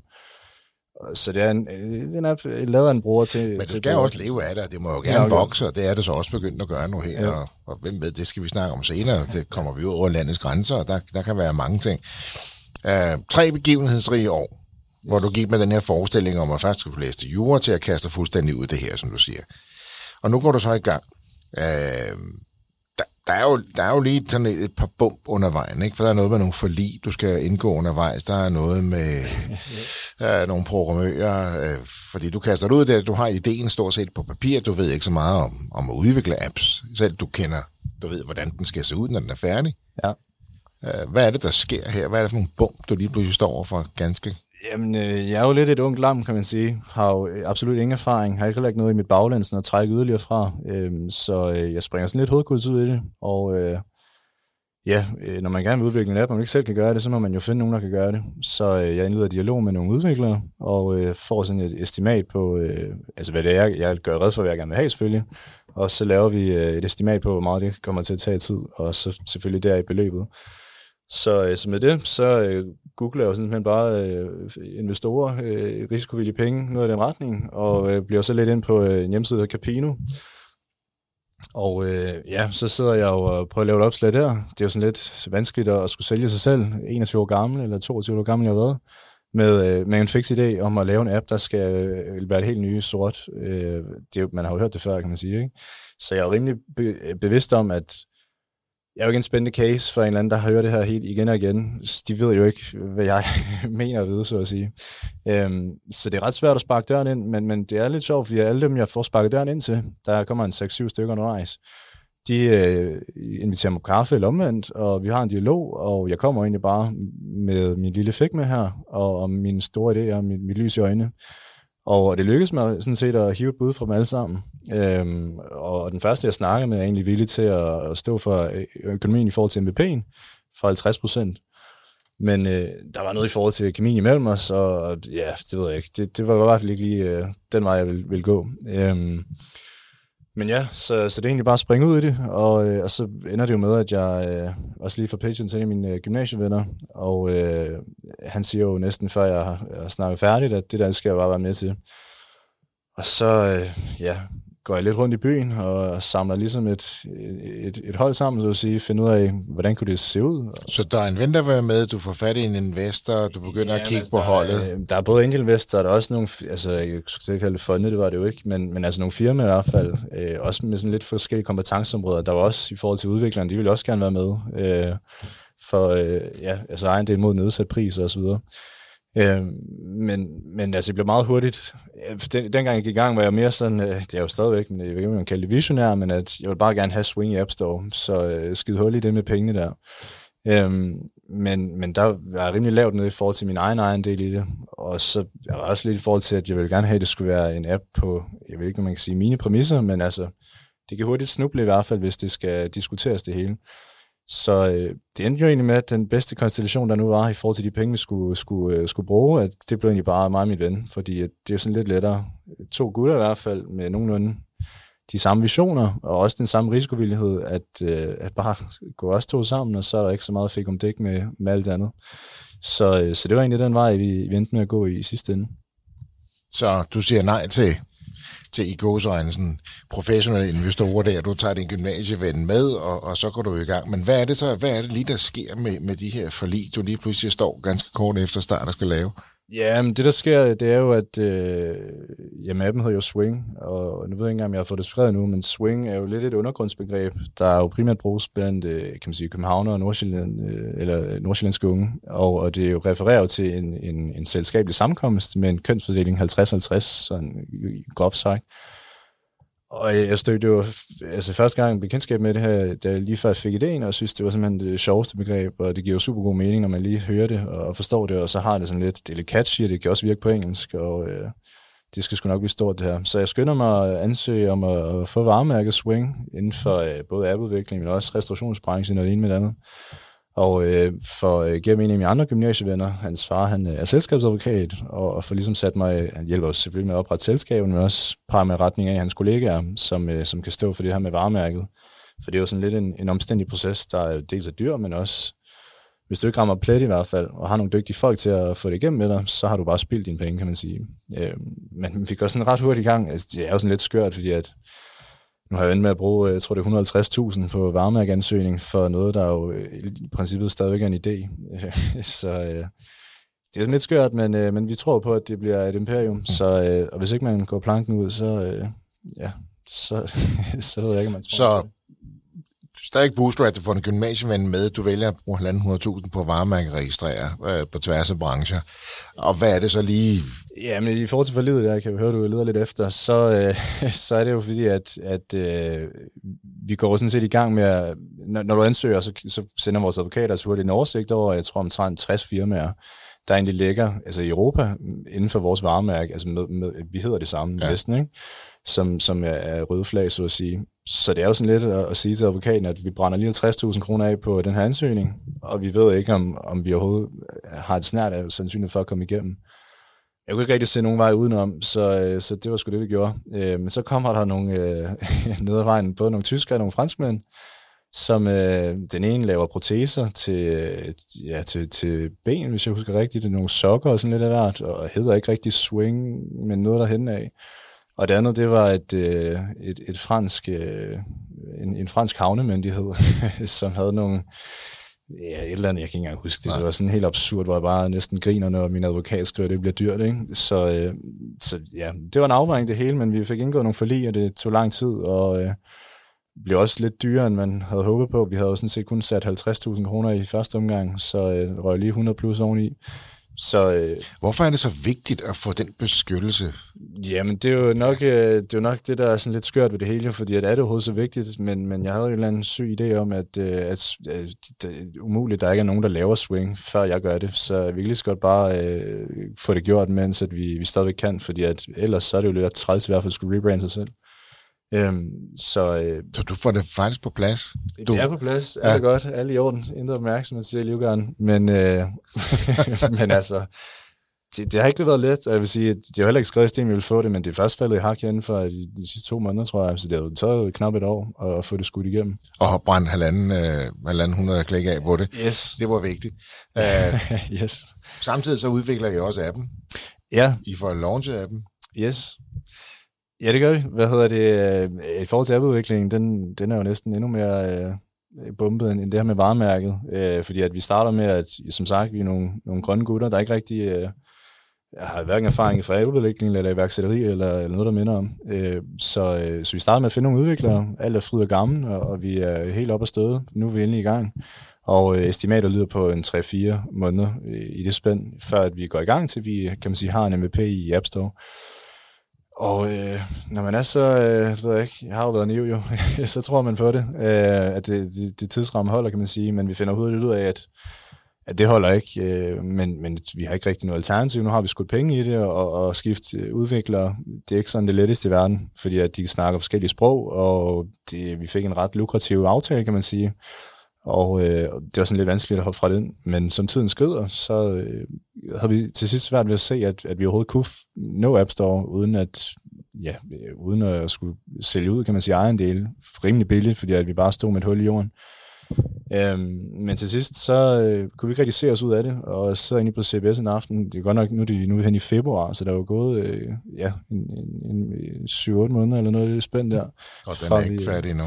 B: Så det er en, den er lavet en bruger til...
A: Men du skal til også leve af det, det må jo gerne ja, vokse, og det er det så også begyndt at gøre nu her, ja. og, og hvem ved, det skal vi snakke om senere, det kommer vi ud over landets grænser, og der, der kan være mange ting. Uh, tre begivenhedsrige år, hvor du gik med den her forestilling om, at først skulle læse til jura til at kaste fuldstændig ud det her, som du siger. Og nu går du så i gang. Øh, der, der, er jo, der er jo lige sådan et, et par bump under vejen, ikke? for der er noget med nogle forlig, du skal indgå undervejs. Der er noget med øh, nogle programmører, øh, fordi du kaster ud der, du har ideen stort set på papir, du ved ikke så meget om, om at udvikle apps. Selv du kender, du ved, hvordan den skal se ud, når den er færdig.
B: Ja.
A: Øh, hvad er det, der sker her? Hvad er det for nogle bump, du lige pludselig står over for ganske
B: Jamen, øh, jeg er jo lidt et ungt lam, kan man sige. Har jo øh, absolut ingen erfaring. Har ikke heller ikke noget i mit baglæns at trække yderligere fra. Øhm, så øh, jeg springer sådan lidt hovedkuds ud i det. Og øh, ja, øh, når man gerne vil udvikle en app, og man ikke selv kan gøre det, så må man jo finde nogen, der kan gøre det. Så øh, jeg indleder dialog med nogle udviklere, og øh, får sådan et estimat på, øh, altså hvad det er, jeg gør red for, hvad jeg gerne vil have selvfølgelig. Og så laver vi øh, et estimat på, hvor meget det kommer til at tage tid, og så selvfølgelig der i beløbet. Så, øh, så med det, så øh, googler jeg jo simpelthen bare øh, investorer, øh, risikovillige penge, noget i den retning, og øh, bliver så lidt ind på øh, en hjemmeside, der Capino. Og øh, ja, så sidder jeg og prøver at lave et opslag der. Det er jo sådan lidt vanskeligt at, at skulle sælge sig selv. 21 år gammel, eller 22 år gammel jeg har været. Med, øh, med en fix idé om at lave en app, der skal øh, være et helt nye sort. Øh, det er, man har jo hørt det før, kan man sige. Ikke? Så jeg er rimelig be- bevidst om, at jeg er jo ikke en spændende case for en eller anden, der har hørt det her helt igen og igen. De ved jo ikke, hvad jeg mener at vide, så at sige. Øhm, så det er ret svært at sparke døren ind, men, men det er lidt sjovt, fordi alle dem, jeg får sparket døren ind til, der kommer en 6-7 stykker undervejs, de øh, inviterer mig på kaffe eller omvendt, og vi har en dialog, og jeg kommer egentlig bare med min lille fik med her, og, og mine store idéer, og mit, mit lys i øjnene. Og det lykkedes mig sådan set at hive et bud fra dem alle sammen. Øhm, og den første, jeg snakker med, er egentlig villig til at stå for øh, økonomien i forhold til MVP'en for 50 procent. Men øh, der var noget i forhold til kemien imellem os, og ja, det ved jeg ikke. Det, det var i hvert fald ikke lige øh, den vej, jeg ville, ville gå. Øhm, men ja, så, så det er egentlig bare at springe ud i det, og, øh, og så ender det jo med, at jeg øh, også lige får pitchen til en af mine øh, gymnasievenner, og øh, han siger jo næsten før jeg har, snakket færdigt, at det der skal jeg bare være med til. Og så, øh, ja, går jeg lidt rundt i byen og samler ligesom et, et, et hold sammen, så at sige, finde ud af, hvordan kunne det se ud.
A: Så der er en ven, der vil med, du får fat i en investor, du begynder ja, at kigge altså, på holdet?
B: Er, der er både enkeltinvestorer, der er også nogle, altså jeg skulle kalde det fonde, det var det jo ikke, men, men altså nogle firmaer i hvert fald, øh, også med sådan lidt forskellige kompetenceområder. Der var også i forhold til udviklerne, de ville også gerne være med, øh, for øh, ja, altså egen del mod nedsat pris og så videre. Øh, men, men altså, det blev meget hurtigt. Øh, den, dengang jeg gik i gang, var jeg mere sådan, øh, det er jo stadigvæk, men jeg ved ikke, om man kalde det visionær, men at jeg vil bare gerne have swing i App Store, så øh, skide hul i det med pengene der. Øhm, men, men der var jeg rimelig lavt nede i forhold til min egen ejendel i det, og så jeg var også lidt i forhold til, at jeg ville gerne have, at det skulle være en app på, jeg ved ikke, om man kan sige mine præmisser, men altså, det kan hurtigt snuble i hvert fald, hvis det skal diskuteres det hele. Så øh, det endte jo egentlig med, at den bedste konstellation, der nu var i forhold til de penge, vi skulle, skulle, øh, skulle bruge, at det blev egentlig bare mig og min ven, fordi at det er sådan lidt lettere. To gutter i hvert fald, med nogenlunde de samme visioner, og også den samme risikovillighed, at, øh, at bare gå os to sammen, og så er der ikke så meget fik om dæk med, med alt andet. Så, øh, så det var egentlig den vej, vi, vi endte med at gå i, i sidste ende.
A: Så du siger nej til til i gåsøjne sådan professionelle investorer der, du tager din gymnasieven med, og, og så går du i gang. Men hvad er det så, hvad er det lige, der sker med, med de her forlig, du lige pludselig står ganske kort efter start og skal lave?
B: Ja, men det der sker, det er jo, at øh, jamen, appen hedder jo Swing, og nu ved jeg ikke engang, om jeg har fået det skrevet nu, men Swing er jo lidt et undergrundsbegreb, der er jo primært bruges blandt, øh, kan man sige, københavner og Nordsjælland, øh, eller øh, nordsjællandske unge, og, og det er jo til en, en, en selskabelig sammenkomst med en kønsfordeling 50-50, sådan øh, groft sagt. Og jeg stødte jo altså første gang bekendtskab med det her, da jeg lige først fik idéen, og synes, det var simpelthen det sjoveste begreb, og det giver jo super god mening, når man lige hører det og forstår det, og så har det sådan lidt, det er lidt catchy, og det kan også virke på engelsk, og øh, det skal sgu nok blive stort det her. Så jeg skynder mig at ansøge om at, at få varemærket Swing inden for øh, både appudvikling, men også restaurationsbranchen og det ene med det andet. Og øh, for øh, gennem en af mine andre gymnasievenner, hans far, han øh, er selskabsadvokat, og, og for ligesom sat mig, øh, han hjælper os selvfølgelig med at oprette selskabet, men også par med retning af hans kollegaer, som, øh, som kan stå for det her med varemærket. For det er jo sådan lidt en, en omstændig proces, der er dels er dyr, men også, hvis du ikke rammer plet i hvert fald, og har nogle dygtige folk til at få det igennem med dig, så har du bare spildt dine penge, kan man sige. Øh, men vi fik også sådan ret hurtigt i gang. Altså, det er jo sådan lidt skørt, fordi at nu har jeg vendt med at bruge, jeg tror det er 150.000 på varemærkeansøgning for noget, der jo øh, i princippet stadigvæk er en idé. så øh, det er sådan lidt skørt, men, øh, men vi tror på, at det bliver et imperium. Mm. Så, øh, og hvis ikke man går planken ud, så, øh, ja, så, så ved jeg ikke, man tror
A: Så stadig du får en gymnasieven med. Du vælger at bruge 1.500.000 på varemærkeregistrere øh, på tværs af brancher. Og hvad er det så lige?
B: Ja, men i forhold til forlidet, jeg kan høre, du leder lidt efter, så, øh, så er det jo fordi, at, at øh, vi går sådan set i gang med at, når, når du ansøger, så, så sender vores advokater så hurtigt en oversigt over, jeg tror omtrent 60 firmaer, der egentlig ligger altså i Europa inden for vores varemærke, altså med, med, vi hedder det samme ja. næsten, ikke? Som, som er, er røde flag, så at sige. Så det er jo sådan lidt at, at sige til advokaten, at vi brænder lige 50.000 kroner af på den her ansøgning, og vi ved ikke, om, om vi overhovedet øh, har et snært af sandsynlighed for at komme igennem. Jeg kunne ikke rigtig se nogen vej udenom, så, øh, så det var sgu det, vi gjorde. Øh, men så kommer der nogle øh, ned ad vejen, både nogle tyskere og nogle franskmænd, som øh, den ene laver proteser til, øh, ja, til, til ben, hvis jeg husker rigtigt. Det er nogle sokker og sådan lidt af hvert, og hedder ikke rigtig swing, men noget der hen af. Og det andet, det var et, øh, et, et fransk, øh, en, en fransk havnemyndighed, som havde nogle, ja, et eller andet, jeg kan ikke engang huske det. Nej. Det var sådan helt absurd, hvor jeg bare næsten griner, når min advokat skriver, at det bliver dyrt. Ikke? Så, øh, så ja, det var en afvejning det hele, men vi fik indgået nogle forlig, og det tog lang tid, og øh, blev også lidt dyrere, end man havde håbet på. Vi havde jo sådan set kun sat 50.000 kroner i første omgang, så øh, røg lige 100 plus oveni. Så, øh,
A: Hvorfor er det så vigtigt at få den beskyttelse?
B: Jamen, det er jo nok, øh, det, er jo nok det, der er sådan lidt skørt ved det hele, fordi at er det overhovedet så vigtigt, men, men jeg havde jo en eller anden syg idé om, at, øh, at, at det er umuligt, der ikke er nogen, der laver swing, før jeg gør det. Så vi kan lige så godt bare øh, få det gjort, mens at vi, vi stadigvæk kan, fordi at ellers så er det jo lidt træls i hvert fald at skulle rebrande sig selv. Øhm, så, øh,
A: så du får det faktisk på plads?
B: Du, det er på plads, ja. er godt, alle i orden, intet opmærksomhed til Livgarden, men, øh, men altså, det, det har ikke været let, og jeg vil sige, at det har heller ikke skrevet i sten, vi vil få det, men det er først faldet i hak inden for de, de sidste to måneder, tror jeg, så det har taget knap et år at få det skudt igennem.
A: Og har brændt halvanden, øh, halvanden hundrede klik af på det.
B: Yes.
A: Det var vigtigt.
B: Uh, yes.
A: Samtidig så udvikler I også appen.
B: Ja.
A: I får launche appen.
B: Yes. Ja, det gør vi. Hvad hedder det? Øh, I forhold til appudviklingen, den, den er jo næsten endnu mere øh, bumpet end det her med varemærket. Øh, fordi at vi starter med, at som sagt, vi er nogle, nogle grønne gutter, der ikke rigtig øh, har hverken erfaring fra appudvikling eller iværksætteri eller, eller noget, der minder om. Øh, så, øh, så vi starter med at finde nogle udviklere. Alt er fryd og gammel, og, og vi er helt op og støde. Nu er vi endelig i gang. Og øh, estimater lyder på en 3-4 måneder øh, i det spænd, før at vi går i gang til, vi kan man sige, har en MVP i App Store. Og øh, når man er så, øh, så ved jeg ikke, jeg har jo været niv jo, så tror man på det, øh, at det, det, det tidsramme holder, kan man sige, men vi finder hurtigt ud af, at, at det holder ikke, øh, men, men vi har ikke rigtig noget alternativ. Nu har vi skudt penge i det, og, og skift øh, udviklere, det er ikke sådan det letteste i verden, fordi at de snakker forskellige sprog, og det, vi fik en ret lukrativ aftale, kan man sige, og øh, det var sådan lidt vanskeligt at hoppe fra den. Men som tiden skrider, så øh, havde vi til sidst svært ved at se, at, at vi overhovedet kunne nå App Store, uden at, ja, uden at skulle sælge ud, kan man sige, egen del, rimelig billigt, fordi at vi bare stod med et hul i jorden. Øhm, men til sidst, så øh, kunne vi ikke rigtig se os ud af det, og så inde på CBS en aften, det er godt nok, nu de, nu er hen i februar, så der er jo gået øh, ja, en, en, en 7-8 måneder eller noget, det er spændt der.
A: Og den er ikke vi, færdig endnu.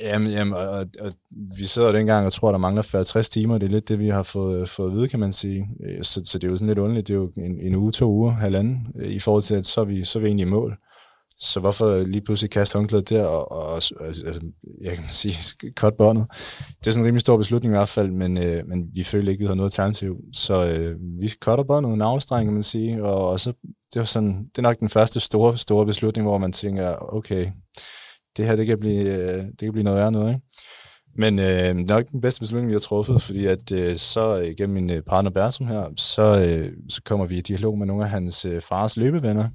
B: Jamen, jamen og, og, og vi sidder dengang og tror, der mangler 60 timer. Det er lidt det, vi har fået, fået at vide, kan man sige. Øh, så, så det er jo sådan lidt underligt. Det er jo en, en uge, to uger, halvanden, øh, i forhold til, at så er vi, så er vi egentlig i mål. Så hvorfor lige pludselig kaste håndklædet der, og, og altså, altså, jeg kan sige, cut båndet. Det er sådan en rimelig stor beslutning i hvert fald, men, øh, men vi følte ikke, vi havde noget alternativ. Så øh, vi cutter båndet, en afstreng, kan man sige, og, og så, det var sådan, det er nok den første store, store beslutning, hvor man tænker, okay, det her det kan blive, øh, det kan blive noget værre noget. Ikke? Men øh, det er nok den bedste beslutning, vi har truffet, fordi at øh, så øh, igennem min øh, partner Bertram her, så, øh, så kommer vi i dialog med nogle af hans øh, fars løbevenner,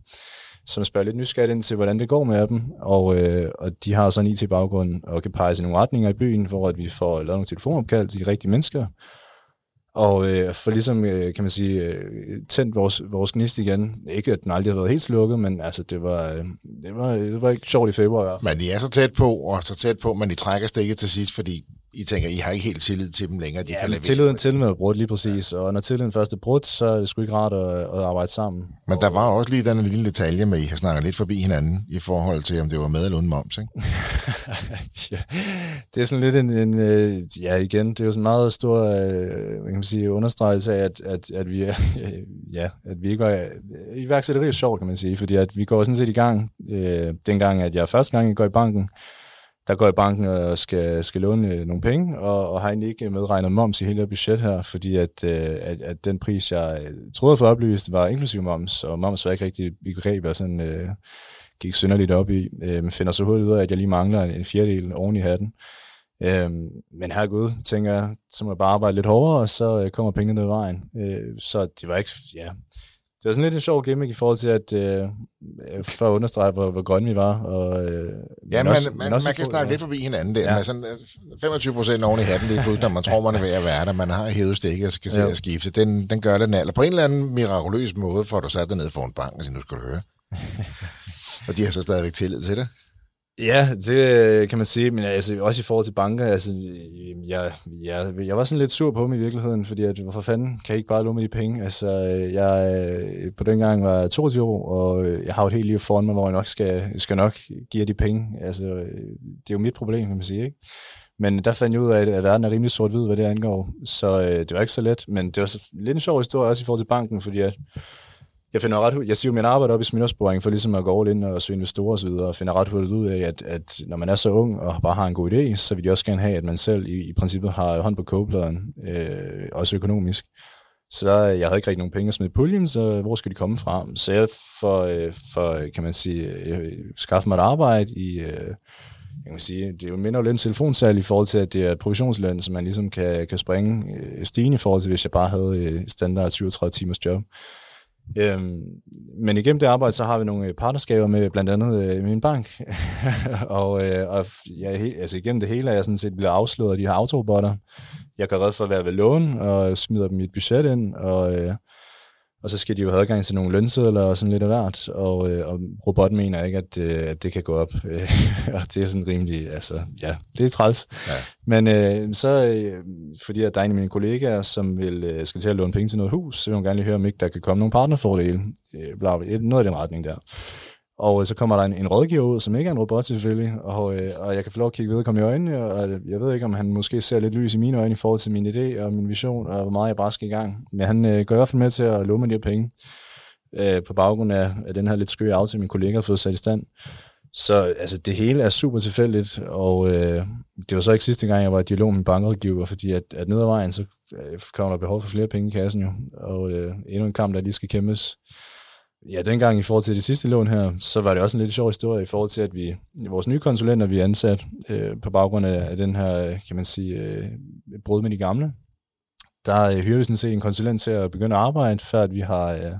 B: som spørger lidt nysgerrigt ind til, hvordan det går med dem, og, øh, og de har sådan en IT-baggrund og kan pege sig nogle retninger i byen, hvor at vi får lavet nogle telefonopkald til de rigtige mennesker, og øh, for ligesom, øh, kan man sige, øh, tændt vores, vores gnist igen. Ikke, at den aldrig har været helt slukket, men altså, det var, øh, det var, det var ikke sjovt i februar.
A: Men de er så tæt på, og så tæt på, men I trækker stikket til sidst, fordi i tænker, I har ikke helt tillid til dem længere. De
B: ja,
A: kan
B: levere. tilliden til dem er brudt lige præcis, ja. og når tilliden først er brudt, så er det sgu ikke rart at, at arbejde sammen.
A: Men der var også lige den lille detalje med, at I har snakket lidt forbi hinanden i forhold til, om det var med eller uden moms, ikke?
B: ja, det er sådan lidt en, en, øh, ja igen, det er jo sådan en meget stor, øh, kan man sige, understregelse af, at, at, at vi er, ja, at vi ikke var, iværksætteri er sjovt, kan man sige, fordi at vi går sådan set i gang, øh, dengang, at jeg første gang går i banken, der går i banken og skal, skal låne øh, nogle penge, og, og har egentlig ikke medregnet moms i hele det budget her, fordi at, øh, at, at den pris, jeg øh, troede for oplyst, var inklusiv moms, og moms var ikke rigtig i greb, og sådan, øh, gik synderligt op i, øh, men finder så hurtigt ud af, at jeg lige mangler en, en fjerdedel oven i hatten. Øh, men herregud, tænker jeg, så må jeg bare arbejde lidt hårdere, og så øh, kommer pengene ned i vejen. Øh, så det var ikke, ja, det var sådan lidt en sjov gimmick i forhold til, at øh, for at understrege, hvor, hvor grønne vi var. Og, øh,
A: ja, men også, man, man, også man kan snakke ja. lidt forbi hinanden der. Ja. Med sådan 25 øh, procent oven i hatten lige pludselig, når man tror, man er ved at være der. Man har hævet stikket og skal se ja. at skifte. Den, den gør det Eller på en eller anden mirakuløs måde får du sat dig ned foran banken og siger, nu skal du høre. og de har så stadigvæk tillid til det.
B: Ja, det øh, kan man sige, men altså, også i forhold til banker, altså, øh, jeg, jeg, jeg var sådan lidt sur på dem i virkeligheden, fordi at, hvorfor fanden kan jeg ikke bare lumme de penge? Altså, øh, jeg på den gang var 22 år, og jeg har jo et helt liv foran mig, hvor jeg nok skal, skal nok give de penge. Altså, det er jo mit problem, kan man sige, ikke? Men der fandt jeg ud af, at verden er rimelig sort-hvid, hvad det angår, så øh, det var ikke så let, men det var så, lidt en sjov historie også i forhold til banken, fordi at jeg finder ret jeg siger min arbejde op i smittersporing for ligesom at gå all ind og søge investorer osv., og finder ret hurtigt ud af, at, at når man er så ung og bare har en god idé, så vil de også gerne have, at man selv i, i princippet har hånd på kogepladen, øh, også økonomisk. Så jeg havde ikke rigtig nogen penge at smide i puljen, så hvor skulle de komme fra? Så jeg for, øh, for kan man sige, øh, skaffe mig et arbejde i, øh, jeg kan sige, det er jo mindre lidt en telefonsal i forhold til, at det er provisionsløn, så man ligesom kan, kan springe øh, stigende i forhold til, hvis jeg bare havde øh, standard 37 timers job. Øhm, men igennem det arbejde, så har vi nogle øh, partnerskaber med blandt andet øh, min bank. og øh, og ja, he, altså igennem det hele er jeg sådan set blevet afslået af de her autobotter. Jeg gør red for at være ved lån, og smider dem i et budget ind, og, øh, og så skal de jo have adgang til nogle lønsedler og sådan lidt af hvert, og, øh, og robotten mener ikke, at, øh, at det kan gå op. og det er sådan rimelig, altså ja, det er træls. Ja. Men øh, så, øh, fordi at der er en af mine kollegaer, som vil, øh, skal til at låne penge til noget hus, så vil hun gerne lige høre, om ikke der kan komme nogle partnerfordele. Øh, bla, bla, noget i den retning der. Og øh, så kommer der en, en rådgiver ud, som ikke er en robot selvfølgelig, og, øh, og jeg kan få lov at kigge vedkommende i øjnene, og øh, jeg ved ikke, om han måske ser lidt lys i mine øjne i forhold til min idé og min vision, og hvor meget jeg bare skal i gang. Men han øh, går i hvert fald med til at låne mig de her penge, øh, på baggrund af, af den her lidt skøre aftale, min kollega har fået sat i stand. Så altså, det hele er super tilfældigt, og øh, det var så ikke sidste gang, jeg var i dialog med bankrådgiver, fordi at, at ned ad vejen, så øh, kommer der behov for flere penge i kassen jo, og øh, endnu en kamp, der lige skal kæmpes. Ja, dengang i forhold til det sidste lån her, så var det også en lidt sjov historie i forhold til, at vi, vores nye konsulenter, vi er ansat øh, på baggrund af, den her, kan man sige, øh, brud med de gamle, der øh, hyrer vi sådan set en konsulent til at begynde at arbejde, før at vi har, øh,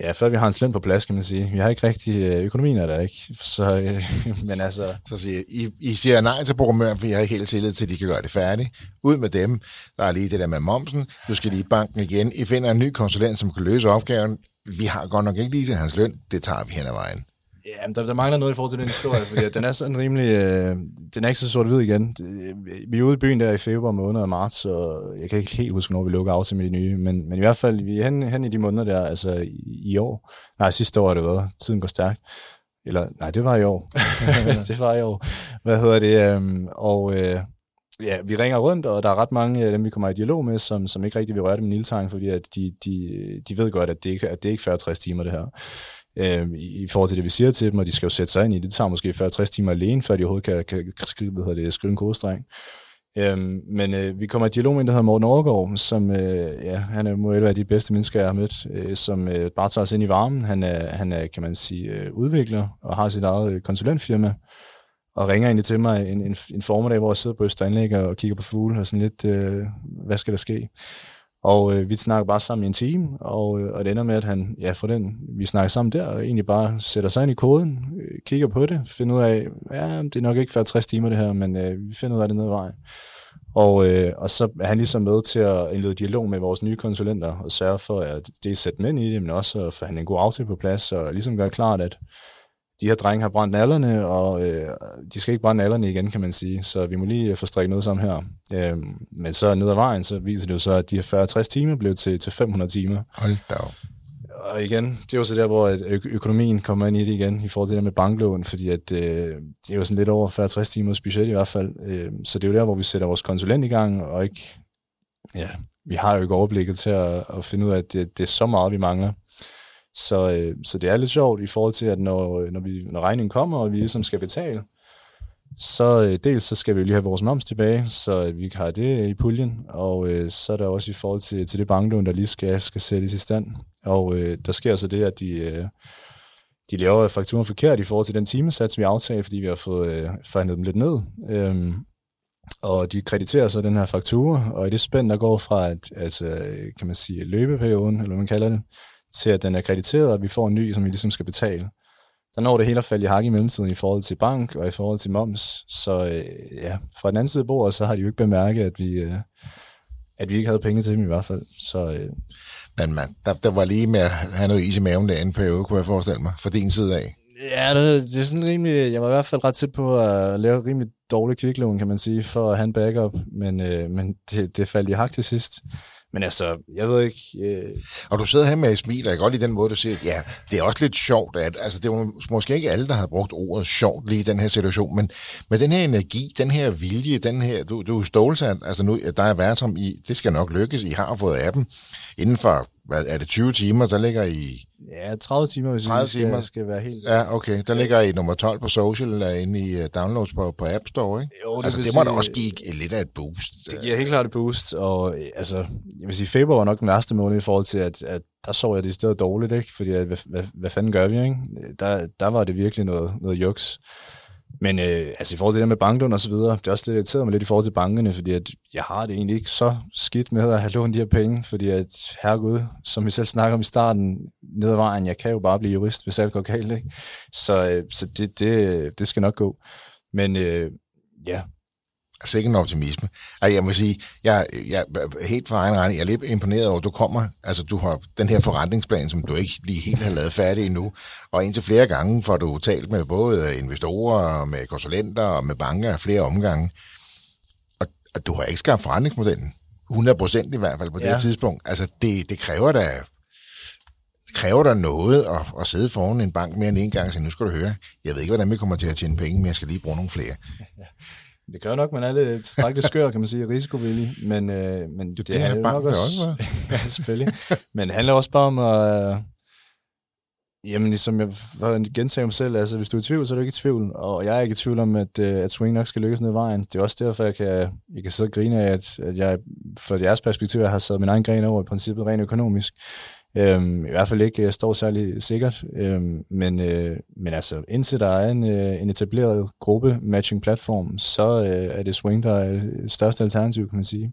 B: ja, før vi har en slem på plads, kan man sige. Vi har ikke rigtig, øh, økonomien er der ikke, så, øh, men altså...
A: Så siger, I, I siger nej til programmøren, for I har ikke helt tillid til, at de kan gøre det færdigt. Ud med dem. Der er lige det der med momsen. Du skal lige i banken igen. I finder en ny konsulent, som kan løse opgaven vi har godt nok ikke lige til hans løn, det tager vi hen ad vejen.
B: Ja, men der, der mangler noget i forhold til den historie, fordi den er sådan rimelig, øh, den er ikke så sort-hvid igen. Vi er ude i byen der i februar måned og marts, og jeg kan ikke helt huske, når vi lukker af med de nye, men, men i hvert fald, vi er hen, hen i de måneder der, altså i, i år. Nej, sidste år er det været. Tiden går stærkt. Eller, nej, det var i år. det var i år. Hvad hedder det? Um, og øh, ja, vi ringer rundt, og der er ret mange af dem, vi kommer i dialog med, som, som ikke rigtig vil røre det med Niltang, fordi at de, de, de ved godt, at det, ikke, at det ikke er 40-60 timer, det her. Øhm, i, I forhold til det, vi siger til dem, og de skal jo sætte sig ind i det. Det tager måske 40-60 timer alene, før de overhovedet kan, kan skrive, hvad hedder det, skrive en kodestreng. Øhm, men øh, vi kommer i dialog med en, der hedder Morten Overgaard, som øh, ja, han er, må være de bedste mennesker, jeg har mødt, øh, som øh, bare tager os ind i varmen. Han er, han er kan man sige, øh, udvikler og har sit eget øh, konsulentfirma, og ringer egentlig til mig en, en, en formiddag, hvor jeg sidder på Østanlæg og kigger på fugle og sådan lidt, øh, hvad skal der ske? Og øh, vi snakker bare sammen i en time, og, øh, og det ender med, at han, ja, for den, vi snakker sammen der, og egentlig bare sætter sig ind i koden, øh, kigger på det, finder ud af, ja, det er nok ikke 60 timer det her, men øh, vi finder ud af det ned ad vejen. Og, øh, og så er han ligesom med til at indlede dialog med vores nye konsulenter, og sørge for, at det er sætte mænd i det, men også at få han en god aftale på plads, og ligesom gøre klart, at de her drenge har brændt nallerne, og øh, de skal ikke brænde nallerne igen, kan man sige. Så vi må lige øh, få strikket noget sammen her. Øh, men så ned ad vejen, så viser det jo så, at de her 40-60 timer blev til, til 500 timer.
A: Hold da op.
B: Og igen, det er jo så der, hvor ø- økonomien kommer ind i det igen, i forhold til det med banklån, fordi at, øh, det er jo sådan lidt over 40-60 timers budget i hvert fald. Øh, så det er jo der, hvor vi sætter vores konsulent i gang, og ikke, ja, vi har jo ikke overblikket til at, at finde ud af, at det, det er så meget, vi mangler. Så, øh, så det er lidt sjovt i forhold til, at når, øh, når, vi, når regningen kommer, og vi ligesom skal betale, så øh, dels så skal vi jo lige have vores moms tilbage, så øh, vi har det øh, i puljen, og øh, så er der også i forhold til, til det banklån, der lige skal, skal sættes i stand. Og øh, der sker så det, at de, øh, de laver fakturen forkert i forhold til den timesats, vi aftager, fordi vi har fået øh, forhandlet dem lidt ned. Øhm, og de krediterer så den her faktura, og i det spænd, der går fra, at, altså, kan man sige, løbeperioden, eller hvad man kalder det, til at den er krediteret, og vi får en ny, som vi ligesom skal betale. Der når det hele at falde i hak i mellemtiden i forhold til bank og i forhold til moms. Så øh, ja, fra den anden side af bordet, så har de jo ikke bemærket, at vi, øh, at vi ikke havde penge til dem i hvert fald. Så, øh,
A: Men man, der, der var lige med at have noget is i maven der en periode, kunne jeg forestille mig, fra din side af.
B: Ja, det, det er sådan rimelig, jeg var i hvert fald ret tæt på at lave rimelig dårlig kviklån, kan man sige, for at have en backup, men, øh, men det, det faldt i hak til sidst. Men altså, jeg ved ikke... Øh...
A: Og du sidder her med et smil, og jeg kan godt lide den måde, du siger, ja, det er også lidt sjovt, at altså, det var måske ikke alle, der havde brugt ordet sjovt lige i den her situation, men med den her energi, den her vilje, den her, du, du er stålsat, altså nu, der er værd som i, det skal nok lykkes, I har fået appen inden for, hvad er det, 20 timer, der ligger I
B: Ja, 30 timer, hvis 30 skal, timer. skal være helt...
A: Ja, okay. Der ligger I nummer 12 på social, inde i uh, downloads på, på App Store, ikke? Jo, det altså, det må sige, da også give lidt af et boost.
B: Det giver helt klart et boost, og altså, jeg vil sige, februar var nok den værste måned i forhold til, at, at der så jeg det i stedet dårligt, ikke? Fordi, at, hvad, hvad, hvad fanden gør vi, ikke? Der, der var det virkelig noget, noget juks. Men øh, altså i forhold til det der med banklån og så videre, det er også lidt irriteret mig lidt i forhold til bankerne, fordi at jeg har det egentlig ikke så skidt med at have lånt de her penge, fordi at herregud, som vi selv snakker om i starten, ned ad vejen, jeg kan jo bare blive jurist, hvis alt går galt, ikke? Så, øh, så det, det, det skal nok gå. Men øh, ja,
A: altså ikke en optimisme. Altså, jeg må sige, jeg, jeg helt for egen regning, jeg er lidt imponeret over, at du kommer, altså du har den her forretningsplan, som du ikke lige helt har lavet færdig endnu, og indtil flere gange får du talt med både investorer, med konsulenter og med banker flere omgange, og, og du har ikke skabt forretningsmodellen. 100 procent i hvert fald på ja. det tidspunkt. Altså det, det kræver da kræver der noget at, at sidde foran en bank mere end en gang, så nu skal du høre, jeg ved ikke, hvordan vi kommer til at tjene penge, men jeg skal lige bruge nogle flere.
B: Det kræver nok, at man er lidt tilstrækkeligt skør, kan man sige, risikovillig. Men, øh, men
A: det, det er nok også, også
B: ja, selvfølgelig. Men det handler også bare om at... Øh, jamen, ligesom jeg gentager mig selv, altså hvis du er i tvivl, så er du ikke i tvivl. Og jeg er ikke i tvivl om, at, øh, at swing nok skal lykkes ned i vejen. Det er også derfor, jeg kan, jeg kan sidde og grine af, at, at jeg fra jeres perspektiv, jeg har sat min egen gren over i princippet rent økonomisk. Øhm, I hvert fald ikke øh, står særlig sikkert, øhm, men, øh, men altså indtil der er en, øh, en etableret gruppe matching platform, så øh, er det Swing, der er det største alternativ, kan man sige.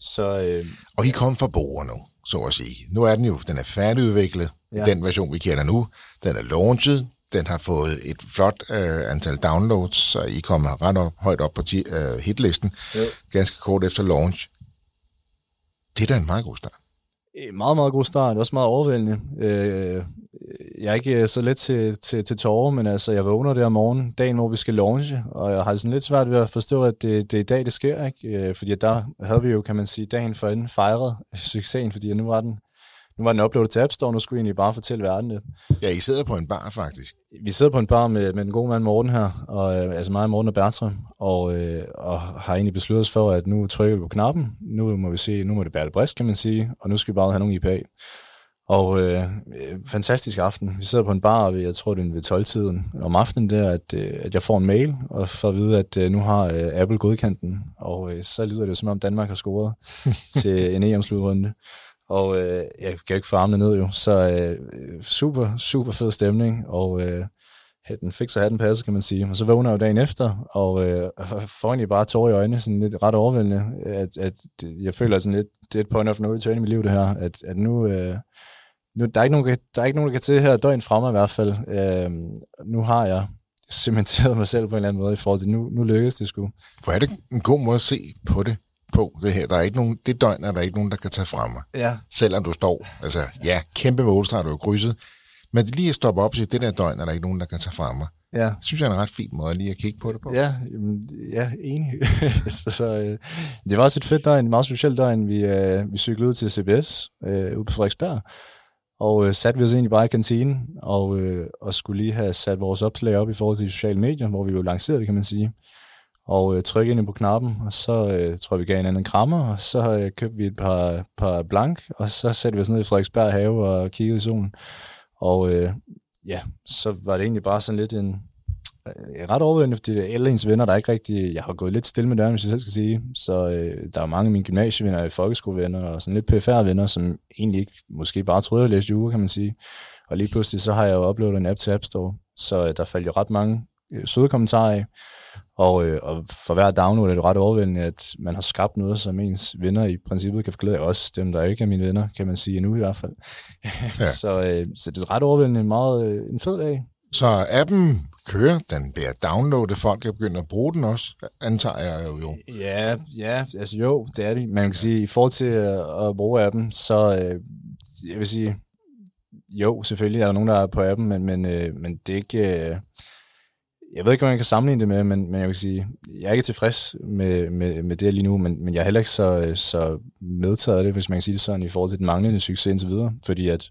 B: Så, øh,
A: og I kom fra borger nu, så at sige. Nu er den jo, den er færdigudviklet, ja. den version, vi kender nu. Den er launchet, den har fået et flot øh, antal downloads, så I kommer ret op, højt op på ti, øh, hitlisten, jo. ganske kort efter launch. Det er da en meget god start.
B: Øh, meget, meget god start. Også meget overvældende. Øh, jeg er ikke øh, så let til, til, til tårer, men altså, jeg vågner der om morgenen, dagen hvor vi skal launche, og jeg har sådan lidt svært ved at forstå, at det, det er i dag, det sker. Ikke? Øh, fordi der havde vi jo, kan man sige, dagen for inden fejret succesen, fordi nu var den nu var den uploadet til App Store, nu skulle vi egentlig bare fortælle verden det.
A: Ja, I sidder på en bar faktisk.
B: Vi sidder på en bar med, med den gode mand Morten her, og, øh, altså mig, Morten og Bertram, og, øh, og har egentlig besluttet os for, at nu trykker vi på knappen, nu må vi se, nu må det bære brist, kan man sige, og nu skal vi bare have nogle IPA. Og øh, fantastisk aften. Vi sidder på en bar, og jeg tror, det er ved 12-tiden om aftenen der, at, øh, at jeg får en mail, og får at vide, at øh, nu har øh, Apple godkendt den. Og øh, så lyder det jo, som om Danmark har scoret til en EM-slutrunde. Og øh, jeg kan jo ikke få armene ned jo. Så øh, super, super fed stemning, og øh, den fik så hatten passe, kan man sige. Og så vågner jeg jo dagen efter, og øh, får egentlig bare tårer i øjnene, sådan lidt ret overvældende, at, at jeg føler sådan lidt, det er et point of no return i mit liv, det her, at, at nu, øh, nu der, er ikke nogen, der er ikke nogen, der kan til her døgn fra mig i hvert fald. Øh, nu har jeg cementeret mig selv på en eller anden måde i forhold til, nu, nu lykkedes det sgu.
A: Hvor er det en god måde at se på det? På det her. Der er ikke nogen, det døgn er der ikke nogen, der kan tage fra mig.
B: Ja.
A: Selvom du står, altså ja, kæmpe målstreg, du har krydset. Men lige at stoppe op og sige, det der døgn er der ikke nogen, der kan tage fra mig.
B: Ja.
A: Det synes jeg er en ret fin måde lige at kigge på det på.
B: Ja, ja enig. så, så, øh, det var også et fedt døgn, et meget specielt døgn. Vi, øh, vi cyklede ud til CBS øh, ude på Frederiksberg, og øh, satte vi os egentlig bare i kantinen, og, øh, og skulle lige have sat vores opslag op i forhold til de sociale medier, hvor vi jo lancerede det, kan man sige og øh, trykke ind på knappen, og så øh, tror jeg, vi gav en anden krammer, og så øh, købte vi et par, par blank, og så satte vi os ned i Frederiksberg have og kiggede i solen. Og øh, ja, så var det egentlig bare sådan lidt en øh, ret overvældende, fordi det er alle ens venner, der er ikke rigtig... Jeg har gået lidt stille med døren, hvis jeg selv skal sige. Så øh, der er mange af mine gymnasievenner, øh, folkeskolevenner og sådan lidt PFR-venner, som egentlig ikke måske bare troede, at jeg læste jure, kan man sige. Og lige pludselig så har jeg jo uploadet en app til App Store, så øh, der faldt jo ret mange øh, søde kommentarer af. Og, øh, og for hver download er det ret overvældende, at man har skabt noget, som ens venner i princippet kan få glæde af. Også dem, der ikke er mine venner, kan man sige endnu i hvert fald. Ja. så, øh, så det er ret overvældende, meget øh, en fed dag.
A: Så appen kører, den bliver downloadet, folk er begyndt at bruge den også, antager jeg jo. jo.
B: Ja, ja, altså jo, det er det. Man kan sige, i forhold til at, at bruge appen, så øh, jeg vil sige, jo, selvfølgelig er der nogen, der er på appen, men, men, øh, men det er ikke... Øh, jeg ved ikke, om jeg kan sammenligne det med, men, men jeg vil sige, jeg er ikke tilfreds med, med, med det lige nu, men, men jeg er heller ikke så, så medtaget af det, hvis man kan sige det sådan, i forhold til den manglende succes indtil videre, fordi at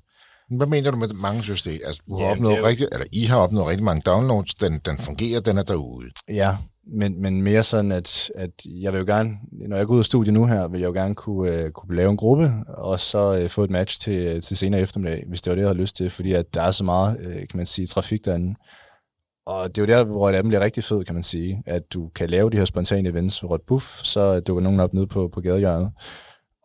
A: hvad mener du med mange succes? Altså, du har ja, opnået jo... rigtig, eller I har opnået rigtig mange downloads, den, den fungerer, den er derude.
B: Ja, men, men mere sådan, at, at jeg vil jo gerne, når jeg går ud af studiet nu her, vil jeg jo gerne kunne, uh, kunne lave en gruppe, og så uh, få et match til, til senere eftermiddag, hvis det var det, jeg havde lyst til, fordi at der er så meget, uh, kan man sige, trafik derinde. Og det er jo der, hvor det bliver rigtig fed, kan man sige, at du kan lave de her spontane events, hvor et buff, så dukker nogen op nede på, på gadehjørnet.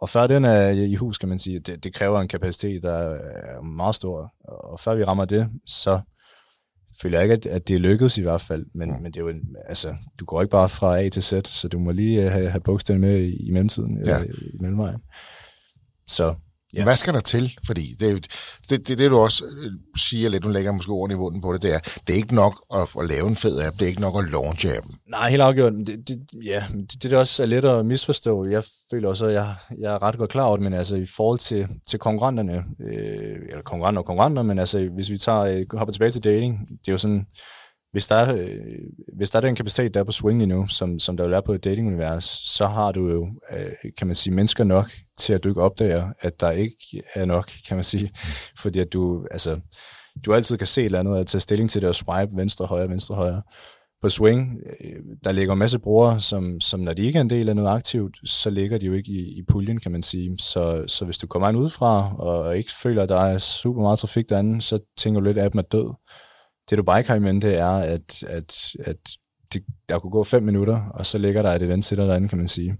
B: Og før den er i hus, kan man sige, det, det kræver en kapacitet, der er meget stor. Og før vi rammer det, så føler ikke, at, at det lykkedes i hvert fald, men, mm. men det er jo en, altså, du går ikke bare fra A til Z, så du må lige uh, have, have bogstaven med i, i mellemtiden, ja. eller i mellemvejen. Så
A: Ja. Hvad skal der til? Fordi det, det, det, det, du også øh, siger lidt, nu lægger måske ordene i munden på det, det er, det er ikke nok at, at lave en fed app, det er ikke nok at launche appen.
B: Nej, helt afgjort. Det, det, ja, det, det, det også er let at misforstå. Jeg føler også, at jeg, jeg er ret godt klar over det, men altså i forhold til, til konkurrenterne, øh, eller konkurrenter og konkurrenter, men altså hvis vi tager, øh, hopper tilbage til dating, det er jo sådan, hvis der, er, øh, hvis der er den kapacitet, der er på Swing lige nu, som, som der vil være på et datingunivers, så har du jo, øh, kan man sige, mennesker nok til, at du ikke opdager, at der ikke er nok, kan man sige. Fordi at du, altså, du altid kan se et eller andet, at tage stilling til det og swipe venstre, højre, venstre, højre. På Swing, øh, der ligger en masse brugere, som, som når de ikke er en del af noget aktivt, så ligger de jo ikke i, i puljen, kan man sige. Så, så hvis du kommer ind udefra, og ikke føler, at der er super meget trafik derinde, så tænker du lidt, at appen er død det du bare ikke har i mente, er, at, at, at det, der kunne gå fem minutter, og så ligger der et event til derinde, kan man sige.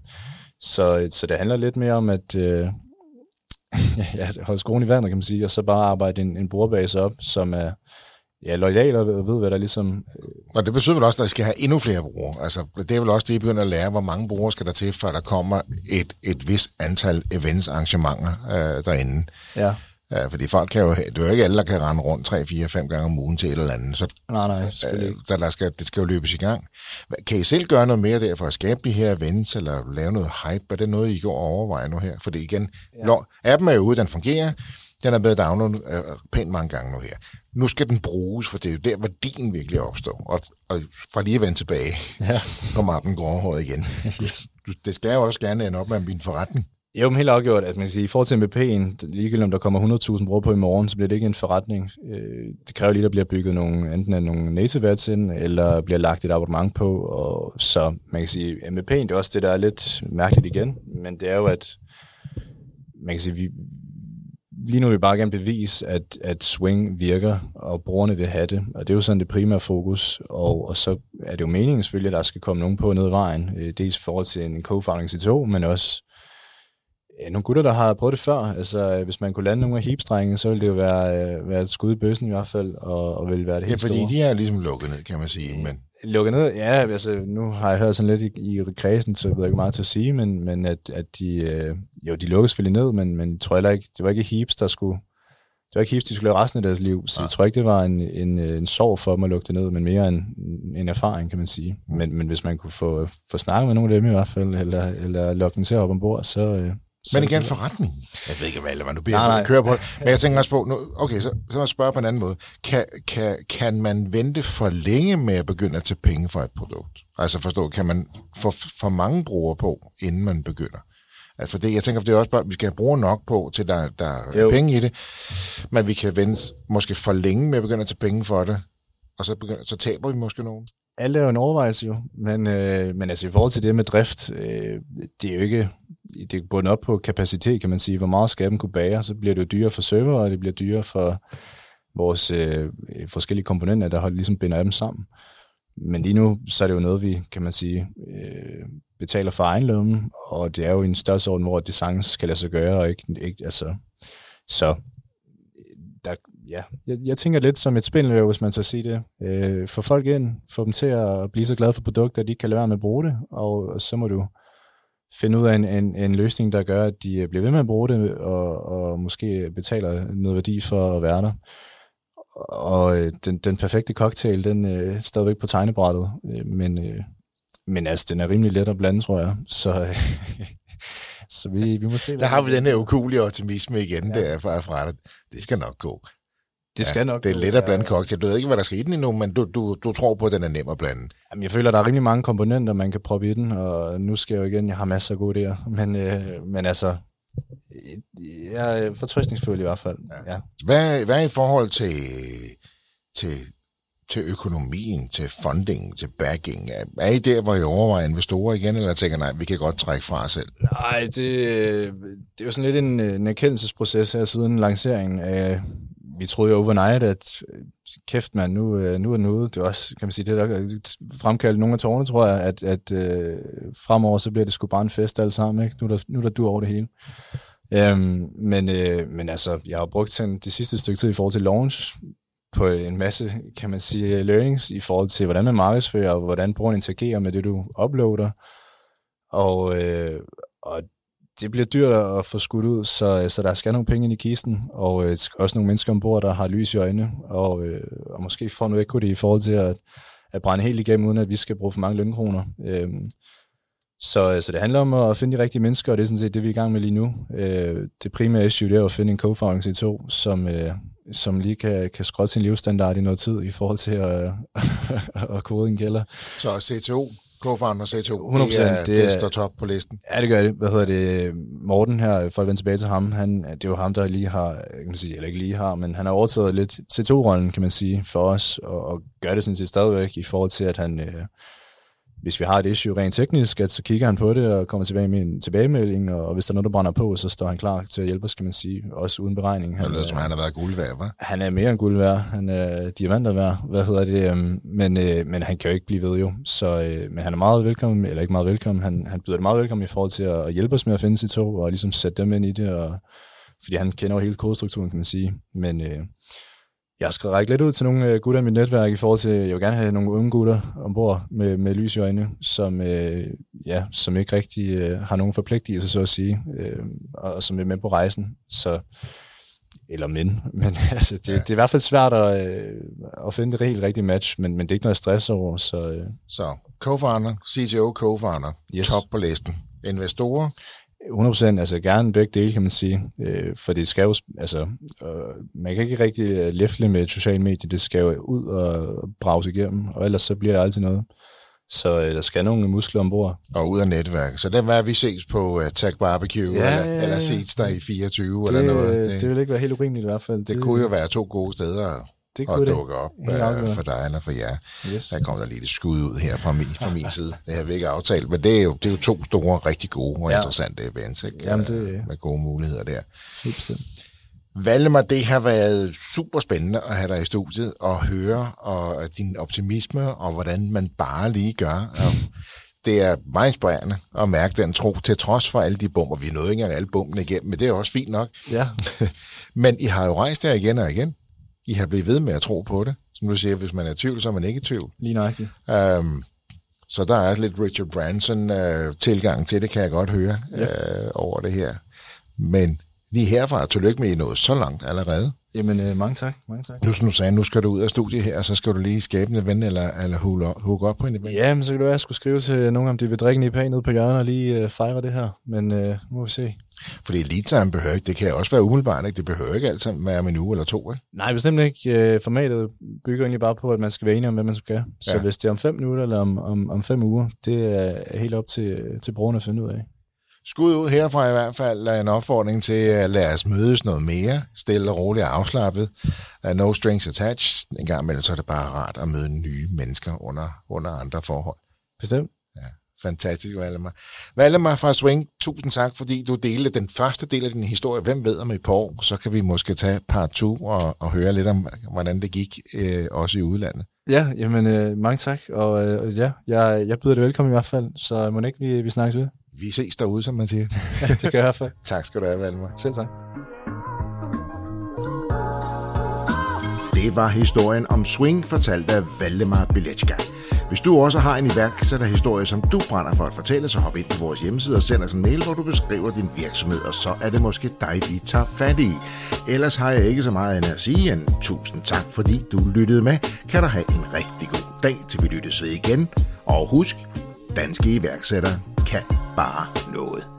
B: Så, så det handler lidt mere om at øh, ja, holde skruen i vandet, kan man sige, og så bare arbejde en, en brugerbase op, som er ja, lojal og ved, hvad der ligesom... Øh...
A: Og det betyder vel også, at der skal have endnu flere brugere. Altså, det er vel også det, I begynder at lære, hvor mange brugere skal der til, før der kommer et, et vis antal events, arrangementer øh, derinde.
B: Ja.
A: Ja, fordi folk kan jo, det er jo ikke alle, der kan rende rundt 3, 4, 5 gange om ugen til et eller andet. Så,
B: nej, nej, selvfølgelig
A: Så der skal, det skal jo løbes i gang. Kan I selv gøre noget mere der for at skabe de her events, eller lave noget hype? Er det noget, I går og overvejer nu her? Fordi igen, ja. når appen er jo ude, den fungerer, den er blevet downloadet øh, pænt mange gange nu her. Nu skal den bruges, for det er jo der, værdien virkelig opstår. Og, og for lige at vende tilbage, ja. kommer appen gråhåret igen. yes. det skal jo også gerne ende op med min forretning.
B: Jo, men helt afgjort, at man kan sige, i forhold til MVP'en, ligegyldigt om der kommer 100.000 brugere på i morgen, så bliver det ikke en forretning. Øh, det kræver lige, at der bliver bygget nogle, enten af nogle native ads ind, eller bliver lagt et abonnement på. Og så man kan sige, MVP'en, det er også det, der er lidt mærkeligt igen, men det er jo, at man kan sige, vi, lige nu vil vi bare gerne bevise, at, at Swing virker, og brugerne vil have det. Og det er jo sådan det primære fokus. Og, og så er det jo meningen selvfølgelig, at der skal komme nogen på ned ad vejen. Øh, dels i forhold til en co-founding CTO, men også nogle gutter, der har prøvet det før. Altså, hvis man kunne lande nogle af heapstrengene, så ville det jo være, øh, være et skud i bøssen i hvert fald, og, og ville være det helt
A: Ja, fordi
B: store.
A: de er ligesom lukket ned, kan man sige. Men...
B: Lukket ned? Ja, altså, nu har jeg hørt sådan lidt i, i kredsen, så jeg ved ikke meget til at sige, men, men at, at de, øh, jo, de lukkede selvfølgelig ned, men, men jeg tror heller ikke, det var ikke heaps, der skulle, det var ikke heaps, de skulle lave resten af deres liv, så ja. jeg tror ikke, det var en, en, en sorg for dem at lukke det ned, men mere en, en erfaring, kan man sige. Mm. Men, men hvis man kunne få, få snakket med nogle af dem i hvert fald, eller, eller lukke dem til at hoppe ombord, så, øh,
A: men igen forretning. Jeg ved ikke, hvad du beder nej, køre på. Men jeg tænker også på, nu, okay, så, så må jeg spørge på en anden måde. Kan, kan, kan man vente for længe med at begynde at tage penge for et produkt? Altså forstå, kan man få for mange brugere på, inden man begynder? Altså, for det, jeg tænker, for det er også bare, at vi skal bruge nok på, til der, der er penge i det. Men vi kan vente måske for længe med at begynde at tage penge for det, og så, begynder, så taber vi måske nogen.
B: Alt er jo en overvejelse jo, men, øh, men altså i forhold til det med drift, øh, det er jo ikke, det er bundet op på kapacitet, kan man sige. Hvor meget skal dem kunne bære? Så bliver det jo dyrere for server, og det bliver dyrere for vores øh, forskellige komponenter, der holder, ligesom binder dem sammen. Men lige nu, så er det jo noget, vi, kan man sige, øh, betaler for egen lomme, og det er jo en størrelsesorden, hvor det sagtens kan lade sig gøre, og ikke, ikke altså, så øh, der, ja, jeg, jeg tænker lidt som et spindelvæv, hvis man så sige det. Øh, få folk ind, få dem til at blive så glade for produkter, at de kan lade være med at bruge det, og, og så må du finde ud af en, en, en løsning, der gør, at de øh, bliver ved med at bruge det, og, og måske betaler noget værdi for at være der. Og øh, den, den perfekte cocktail, den er øh, stadigvæk på tegnebrættet, øh, men, øh, men altså, den er rimelig let at blande, tror jeg. Så, øh, så vi, vi må se.
A: Der har vi den her ukulige optimisme igen, ja. der fra, fra det. Det skal nok gå.
B: Det skal ja, nok.
A: Det er let at blande cocktail. Du ved ikke, hvad der skal i den endnu, men du, du, du tror på, at den er nem at blande.
B: Jamen, jeg føler, at der er rimelig mange komponenter, man kan proppe i den, og nu skal jeg jo igen, jeg har masser af gode idéer. Men, øh, men altså, jeg er fortrystningsfuld i hvert fald. Ja. Ja.
A: Hvad, hvad i forhold til, til, til økonomien, til funding, til backing? Er I der, hvor I overvejer investorer igen, eller tænker nej, vi kan godt trække fra os selv?
B: Nej, det, det er jo sådan lidt en, en erkendelsesproces her siden lanceringen af vi troede jo overnight, at øh, kæft mand, nu, øh, nu er den ude. Det er også, kan man sige, det der øh, fremkaldte nogle af tårne, tror jeg, at, at øh, fremover så bliver det sgu bare en fest alle sammen. Ikke? Nu, er der, nu er der du over det hele. Øhm, men, øh, men altså, jeg har brugt sådan, det sidste stykke tid i forhold til launch, på en masse, kan man sige, learnings i forhold til, hvordan man markedsfører, og hvordan brugeren interagerer med det, du uploader. Og, øh, og det bliver dyrt at få skudt ud, så, øh, så der skal nogle penge ind i kisten, og øh, også nogle mennesker ombord, der har lys i øjnene, og, øh, og måske får noget equity i forhold til at, at brænde helt igennem, uden at vi skal bruge for mange lønkroner. Øhm, øh, så, så det handler om at finde de rigtige mennesker, og det er sådan set det, vi er i gang med lige nu. Øh, det primære issue det er at finde en co-founding til to, som, øh, som lige kan, kan skrotte sin livsstandard i noget tid i forhold til at, at kode en kælder.
A: Så CTO, co-founder C2, 100%, det, er, det, det står top på listen.
B: Ja, det gør det. Hvad hedder det? Morten her, for at vende tilbage til ham, han, det er jo ham, der lige har, kan man sige, eller ikke lige har, men han har overtaget lidt C2-rollen, kan man sige, for os, og, og gør det sådan set stadigvæk i forhold til, at han... Øh, hvis vi har et issue rent teknisk, at så kigger han på det og kommer tilbage med en tilbagemelding, og hvis der er noget, der brænder på, så står han klar til at hjælpe os, kan man sige, også uden beregning.
A: Han, det som han har været guld værd, hva'?
B: Han er mere end guld værd. Han er diamanter værd, hvad hedder det? Øhm, men, øh, men han kan jo ikke blive ved jo. Så, øh, men han er meget velkommen, eller ikke meget velkommen, han, han byder det meget velkommen i forhold til at, hjælpe os med at finde sit tog, og ligesom sætte dem ind i det, og, fordi han kender jo hele kodestrukturen, kan man sige. Men øh, jeg skal række lidt ud til nogle øh, gutter i mit netværk i forhold til, jeg vil gerne have nogle unge gutter ombord med, med lys i øjnene, som, øh, ja, som ikke rigtig øh, har nogen forpligtelser, så at sige, øh, og som er med på rejsen. Så, eller men, men altså, det, ja. det er i hvert fald svært at, øh, at finde det helt rigtige match, men, men det er ikke noget stress over. Så, øh.
A: så co-founder, CTO co-founder, yes. top på listen. Investorer?
B: 100% altså gerne begge dele, kan man sige. Øh, for det skal jo, altså, øh, man kan ikke rigtig øh, læfle med et socialt medie, det skal jo ud og brause igennem, og ellers så bliver det altid noget. Så øh, der skal nogle muskler ombord.
A: Og ud af netværk. Så den var vi ses på uh, Tag Barbecue, ja, eller, eller ses der i 24
B: det,
A: eller noget.
B: Det, det vil ikke være helt urimeligt i hvert fald.
A: Det, det kunne jo være to gode steder det kunne og det. dukke op uh, for dig eller for jer. Yes. Der kommer der lige et skud ud her fra min, fra min side. Det har vi ikke aftalt, men det er jo, det er jo to store, rigtig gode og ja. interessante events, ikke? Jamen det, med gode muligheder der. Helt bestemt. Valdemar, det har været super spændende at have dig i studiet og høre og din optimisme og hvordan man bare lige gør. Det er meget inspirerende at mærke den tro, til trods for alle de bomber. Vi nåede ikke engang alle bombene igennem, men det er også fint nok. Ja. men I har jo rejst der igen og igen. I har blivet ved med at tro på det. Som du siger, hvis man er i tvivl, så er man ikke i tvivl.
B: Lige nøjagtigt.
A: Um, så der er lidt Richard Branson-tilgang uh, til det, kan jeg godt høre ja. uh, over det her. Men lige herfra, tillykke med, I noget så langt allerede.
B: Jamen, øh, mange tak. Mange tak.
A: Nu som du sagde, nu skal du ud af studiet her, og så skal du lige skabe en event, eller, eller hook op på en event.
B: Ja, men så kan det være, at jeg skulle skrive til nogen, om de vil drikke en IPA ned på hjørnet og lige øh, fejre det her. Men øh, nu må vi se.
A: Fordi lead time behøver ikke, det kan også være umiddelbart, ikke? Det behøver ikke altid være med en uge eller to, ikke?
B: Nej, bestemt ikke. Øh, formatet bygger egentlig bare på, at man skal være enig om, hvad man skal. Så ja. hvis det er om fem minutter eller om, om, om fem uger, det er helt op til, til brugerne at finde ud af.
A: Skud ud herfra i hvert fald en opfordring til at lade os mødes noget mere, stille og roligt og afslappet. Uh, no strings attached. En gang imellem så er det bare rart at møde nye mennesker under, under andre forhold.
B: Bestemt.
A: Ja, fantastisk, Valdemar. Valdemar fra Swing, tusind tak, fordi du delte den første del af din historie. Hvem ved om et par år, så kan vi måske tage part 2 og, og høre lidt om, hvordan det gik, øh, også i udlandet.
B: Ja, jamen øh, mange tak, og øh, ja, jeg, jeg byder det velkommen i hvert fald, så må ikke vi, vi snakkes ved
A: vi ses derude, som man siger.
B: ja, det gør jeg fald.
A: tak skal du have, Valmar.
B: Selv tak.
A: Det var historien om Swing, fortalt af Valdemar Bilecka. Hvis du også har en iværksætterhistorie, som du brænder for at fortælle, så hop ind på vores hjemmeside og send os en mail, hvor du beskriver din virksomhed, og så er det måske dig, vi tager fat i. Ellers har jeg ikke så meget end at sige end tusind tak, fordi du lyttede med. Kan du have en rigtig god dag, til vi lyttes ved igen. Og husk, danske iværksættere kan bare noget.